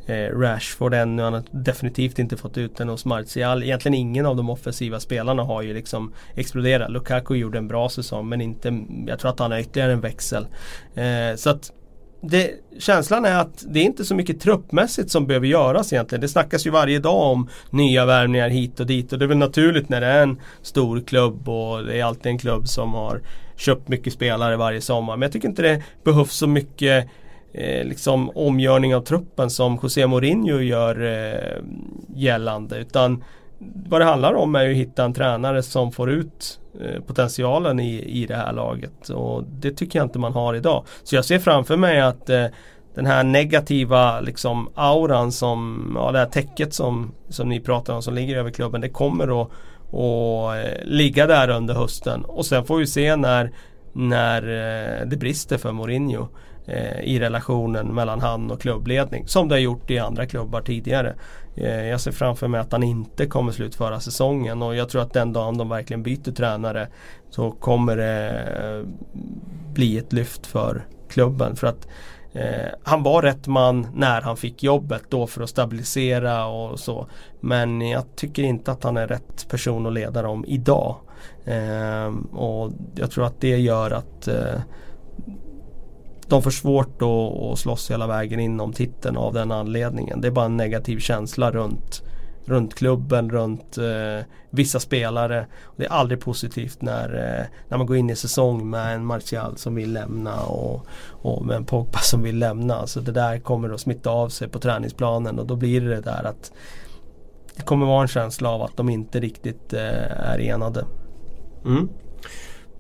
eh, Rashford ännu. Han har definitivt inte fått ut den hos Martial. Egentligen ingen av de offensiva spelarna har ju liksom exploderat. Lukaku gjorde en bra säsong men inte, jag tror att han har ytterligare en växel. Eh, så att det, känslan är att det är inte så mycket truppmässigt som behöver göras egentligen. Det snackas ju varje dag om nya värvningar hit och dit och det är väl naturligt när det är en stor klubb och det är alltid en klubb som har köpt mycket spelare varje sommar. Men jag tycker inte det behövs så mycket eh, liksom omgörning av truppen som José Mourinho gör eh, gällande. Utan vad det handlar om är ju att hitta en tränare som får ut Eh, potentialen i, i det här laget. Och det tycker jag inte man har idag. Så jag ser framför mig att eh, den här negativa liksom auran som, ja det här täcket som, som ni pratar om som ligger över klubben. Det kommer att och, eh, ligga där under hösten. Och sen får vi se när, när eh, det brister för Mourinho eh, i relationen mellan han och klubbledning. Som det har gjort i andra klubbar tidigare. Eh, jag ser framför mig att han inte kommer slutföra säsongen och jag tror att den dagen de verkligen byter tränare så kommer det eh, bli ett lyft för klubben. För att eh, han var rätt man när han fick jobbet då för att stabilisera och så. Men jag tycker inte att han är rätt person att leda dem idag. Eh, och jag tror att det gör att eh, de får svårt att, att slåss hela vägen in om titeln av den anledningen. Det är bara en negativ känsla runt, runt klubben, runt eh, vissa spelare. Det är aldrig positivt när, eh, när man går in i säsong med en Martial som vill lämna och, och med en Pogba som vill lämna. Så det där kommer att smitta av sig på träningsplanen och då blir det det där att det kommer vara en känsla av att de inte riktigt eh, är enade. Mm.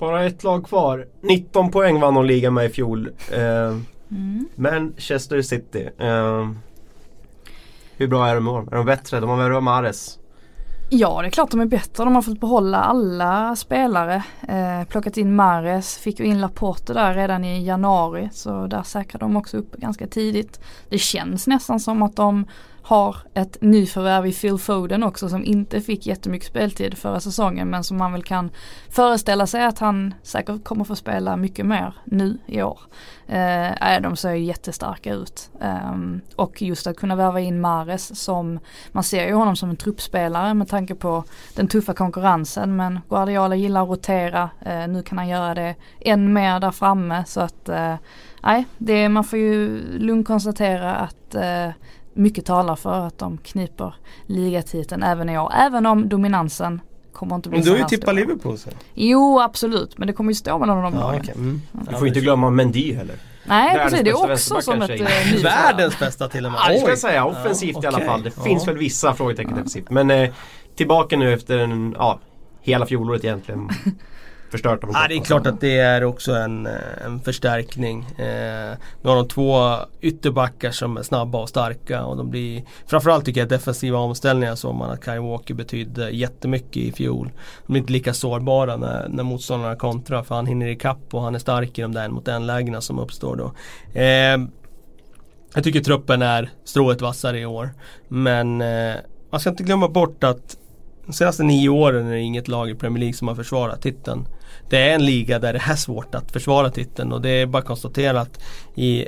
Bara ett lag kvar. 19 poäng vann de ligan med i fjol. Eh, Mm. Manchester City. Eh, hur bra är de i år? Är de bättre? De har värvat Mahrez. Ja det är klart de är bättre. De har fått behålla alla spelare. Eh, plockat in Mares, fick ju in Laporte där redan i januari. Så där säkrade de också upp ganska tidigt. Det känns nästan som att de har ett nyförvärv i Phil Foden också som inte fick jättemycket speltid förra säsongen men som man väl kan föreställa sig att han säkert kommer få spela mycket mer nu i år. Eh, de ser jättestarka ut. Eh, och just att kunna värva in Mares som, man ser ju honom som en truppspelare med tanke på den tuffa konkurrensen men Guardiola gillar att rotera, eh, nu kan han göra det än mer där framme så att eh, nej, det, man får ju lugnt konstatera att eh, mycket talar för att de kniper ligatiteln även i år. Även om dominansen kommer inte bli Men så du har ju tippat. Liverpool sen. Jo absolut men det kommer ju stå mellan de Ja, lagen. okej. mm. Du får inte glömma Mendy heller. Nej Världens precis det är också som ett eh, nyförvärv. Världens bästa till och med. Ja, det ska jag säga. Offensivt Ja, i alla fall. Det Ja. finns väl vissa frågetecken defensivt. Men eh, tillbaka nu efter en, ja, hela fjolåret egentligen. Förstört dem. Ja, det är klart att det är också en, en förstärkning. Eh, nu har de två ytterbackar som är snabba och starka och de blir Framförallt tycker jag defensiva omställningar såg man att Kyle Walker betydde jättemycket i fjol. De blir inte lika sårbara när, när motståndarna kontrar för han hinner ikapp och han är stark i de där en mot en lägena som uppstår då. Eh, jag tycker truppen är strået vassare i år. Men eh, man ska inte glömma bort att de senaste nio åren är det inget lag i Premier League som har försvarat titeln. Det är en liga där det är svårt att försvara titeln och det är bara att konstatera att i,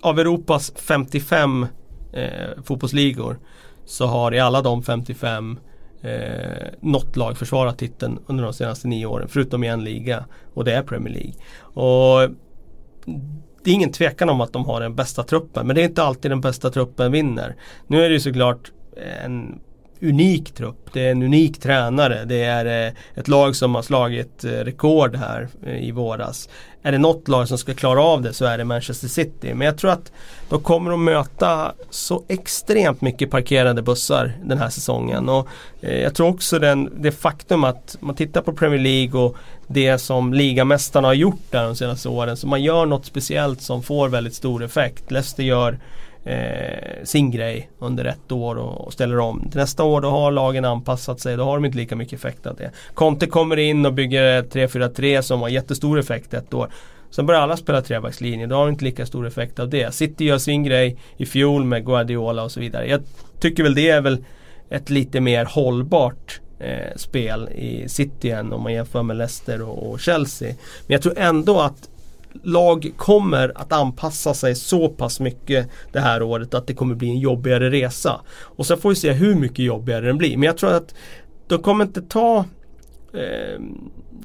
av Europas 55 eh, fotbollsligor så har i alla de 55 eh, något lag försvarat titeln under de senaste nio åren förutom i en liga och det är Premier League. Och det är ingen tvekan om att de har den bästa truppen men det är inte alltid den bästa truppen vinner. Nu är det ju såklart en unik trupp. Det är en unik tränare. Det är eh, ett lag som har slagit eh, rekord här eh, i våras. Är det något lag som ska klara av det så är det Manchester City. Men jag tror att de kommer att möta så extremt mycket parkerade bussar den här säsongen. Och jag tror också den, det faktum att man tittar på Premier League och det som ligamästarna har gjort där de senaste åren. Så man gör något speciellt som får väldigt stor effekt. Leicester gör eh, sin grej under ett år och, och ställer om. Till nästa år då har lagen anpassat sig, då har de inte lika mycket effekt av det. Conte kommer in och bygger 3-4-3 som har jättestor effekt ett år. Sen börjar alla spela trebackslinje, då har de inte lika stor effekt av det. City gör sin grej i fjol med Guardiola och så vidare. Jag tycker väl det är väl ett lite mer hållbart eh, spel i City än om man jämför med Leicester och, och Chelsea. Men jag tror ändå att lag kommer att anpassa sig så pass mycket det här året att det kommer bli en jobbigare resa. Och sen får vi se hur mycket jobbigare den blir. Men jag tror att de kommer inte ta eh,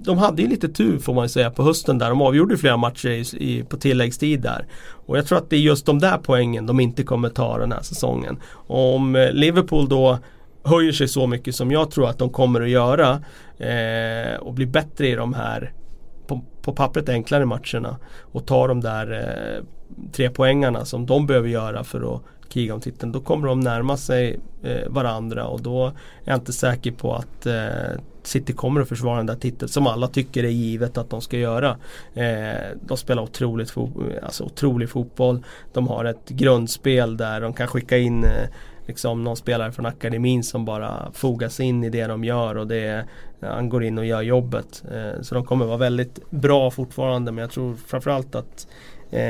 de hade ju lite tur får man ju säga på hösten där. De avgjorde flera matcher i, i, på tilläggstid där. Och jag tror att det är just de där poängen de inte kommer ta den här säsongen. Och om eh, Liverpool då höjer sig så mycket som jag tror att de kommer att göra eh, och blir bättre i de här på, pappret enklare matcherna och tar de där eh, tre poängarna som de behöver göra för att kriga om titeln. Då kommer de närma sig eh, varandra och då är jag inte säker på att eh, City kommer att försvara den där titeln som alla tycker är givet att de ska göra. Eh, de spelar otroligt fo- alltså otrolig fotboll. De har ett grundspel där de kan skicka in eh, liksom någon spelare från akademin som bara fogas in i det de gör och det han går in och gör jobbet. Eh, så de kommer vara väldigt bra fortfarande men jag tror framförallt att eh,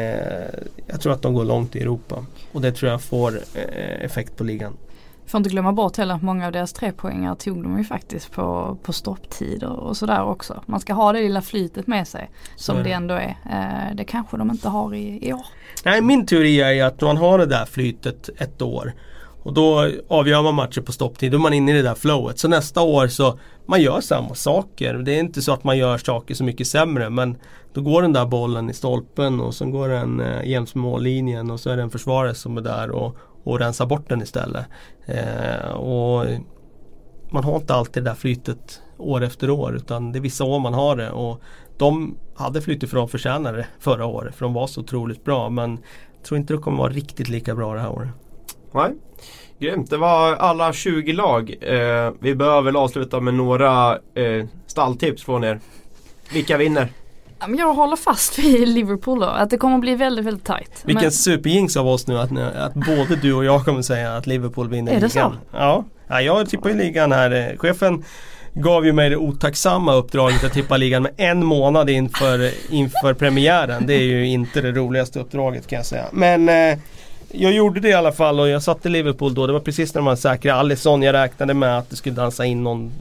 jag tror att de går långt i Europa. Och det tror jag får eh, effekt på ligan. Får inte glömma bort heller att många av deras trepoängar tog de ju faktiskt på, på stopptider och sådär också. Man ska ha det lilla flytet med sig som det det. ändå är. Det kanske de inte har i, i år. Nej, min teori är ju att man har det där flytet ett år och då avgör man matcher på stopptid. Då är man inne i det där flowet. Så nästa år så man gör samma saker. Det är inte så att man gör saker så mycket sämre men då går den där bollen i stolpen och så går den eh, jäms med mållinjen och så är det en försvarare som är där och, och rensar bort den istället. Eh, och man har inte alltid det där flytet år efter år utan det är vissa år man har det och de hade flyttat för de förtjänade det förra året för de var så otroligt bra men jag tror inte det kommer vara riktigt lika bra det här året. Nej. Grymt, det var alla 20 lag. Eh, vi behöver väl avsluta med några eh, stalltips från er. Vilka vinner? Jag håller fast vid Liverpool då. Att det kommer att bli väldigt, väldigt tajt. Vilken Men- superjinx av oss nu att, att både du och jag kommer säga att Liverpool vinner Är det ligan. Ja. ja, jag tippar ju ligan här. Eh, Chefen gav ju mig det otacksamma uppdraget att tippa ligan med en månad inför, inför premiären. Det är ju inte det roligaste uppdraget kan jag säga. Men eh, jag gjorde det i alla fall och jag satte Liverpool då. Det var precis när man säkrade Alisson. Jag räknade med att det skulle dansa in någon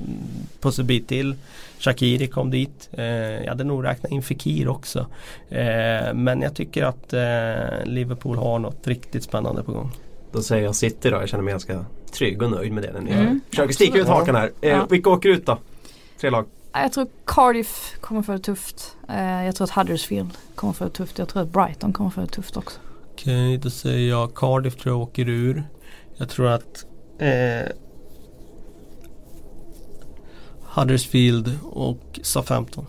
pusselbit till. Shakiri kom dit. Eh, jag hade nog räknat in Fekir också. Eh, men jag tycker att eh, Liverpool har något riktigt spännande på gång. Då säger jag City då. Jag känner mig ganska trygg och nöjd med det. När ni Mm. försöker sticka ut hakan här. Eh, Ja. Vilka åker ut då? Tre lag. Ja, Jag tror Cardiff kommer få det tufft. Eh, Jag tror att Huddersfield kommer få det tufft. Jag tror att Brighton kommer få det tufft också. Okej, då säger jag Cardiff tror jag åker ur. Jag tror att eh, Huddersfield och Southampton.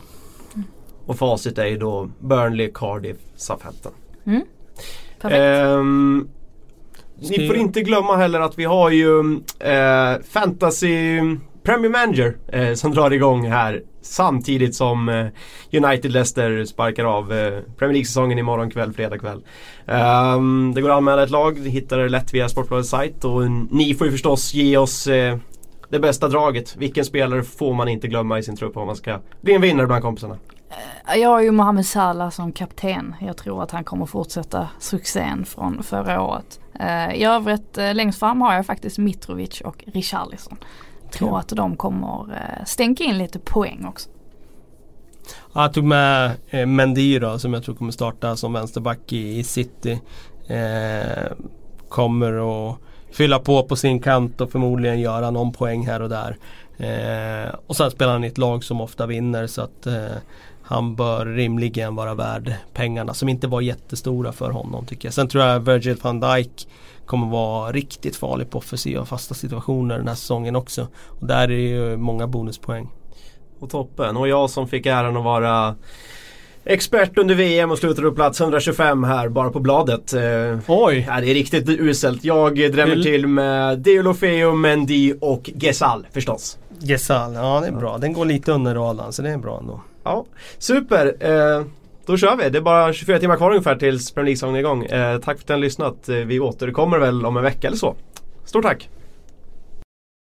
Och facit är ju då Burnley, Cardiff, Southampton. Mm. Perfekt. Ehm, ni får inte glömma heller att vi har ju eh, Fantasy Premier Manager eh, som drar igång här samtidigt som eh, United Leicester sparkar av eh, Premier League-säsongen imorgon kväll, fredag kväll. Um, det går att anmäla ett lag, ni hittar det lätt via Sportbladets sajt och ni får ju förstås ge oss eh, det bästa draget. Vilken spelare får man inte glömma i sin trupp om man ska bli en vinnare bland kompisarna? Eh, jag har ju Mohamed Salah som kapten. Jag tror att han kommer fortsätta succén från förra året. I övrigt längst fram har jag faktiskt Mitrovic och Richarlison. Tror att de kommer eh, stänka in lite poäng också. Ja, Jag tog med eh, Mendy då, som jag tror kommer starta som vänsterback i, i City. Eh, kommer att fylla på på sin kant och förmodligen göra någon poäng här och där. Eh, och sen spelar han i ett lag som ofta vinner så att eh, han bör rimligen vara värd pengarna som inte var jättestora för honom tycker jag. Sen tror jag Virgil van Dijk kommer vara riktigt farlig på offensiva fasta situationer den här säsongen också. Och där är det ju många bonuspoäng. Och toppen. Och jag som fick äran att vara expert under VM och slutade på plats 125 här bara på bladet. Eh, Oj! Ja, det är riktigt uselt. Jag drämmer Vill- till med Deulofeu, Mendy och Gesal förstås. Gesal, ja det är bra. Den går lite under radarn så det är bra ändå. Ja, super. Eh, då kör vi. Det är bara 24 timmar kvar ungefär tills Premier League-säsongen är igång. Eh, tack för att ni har lyssnat. Eh, vi återkommer väl om en vecka eller så. Stort tack!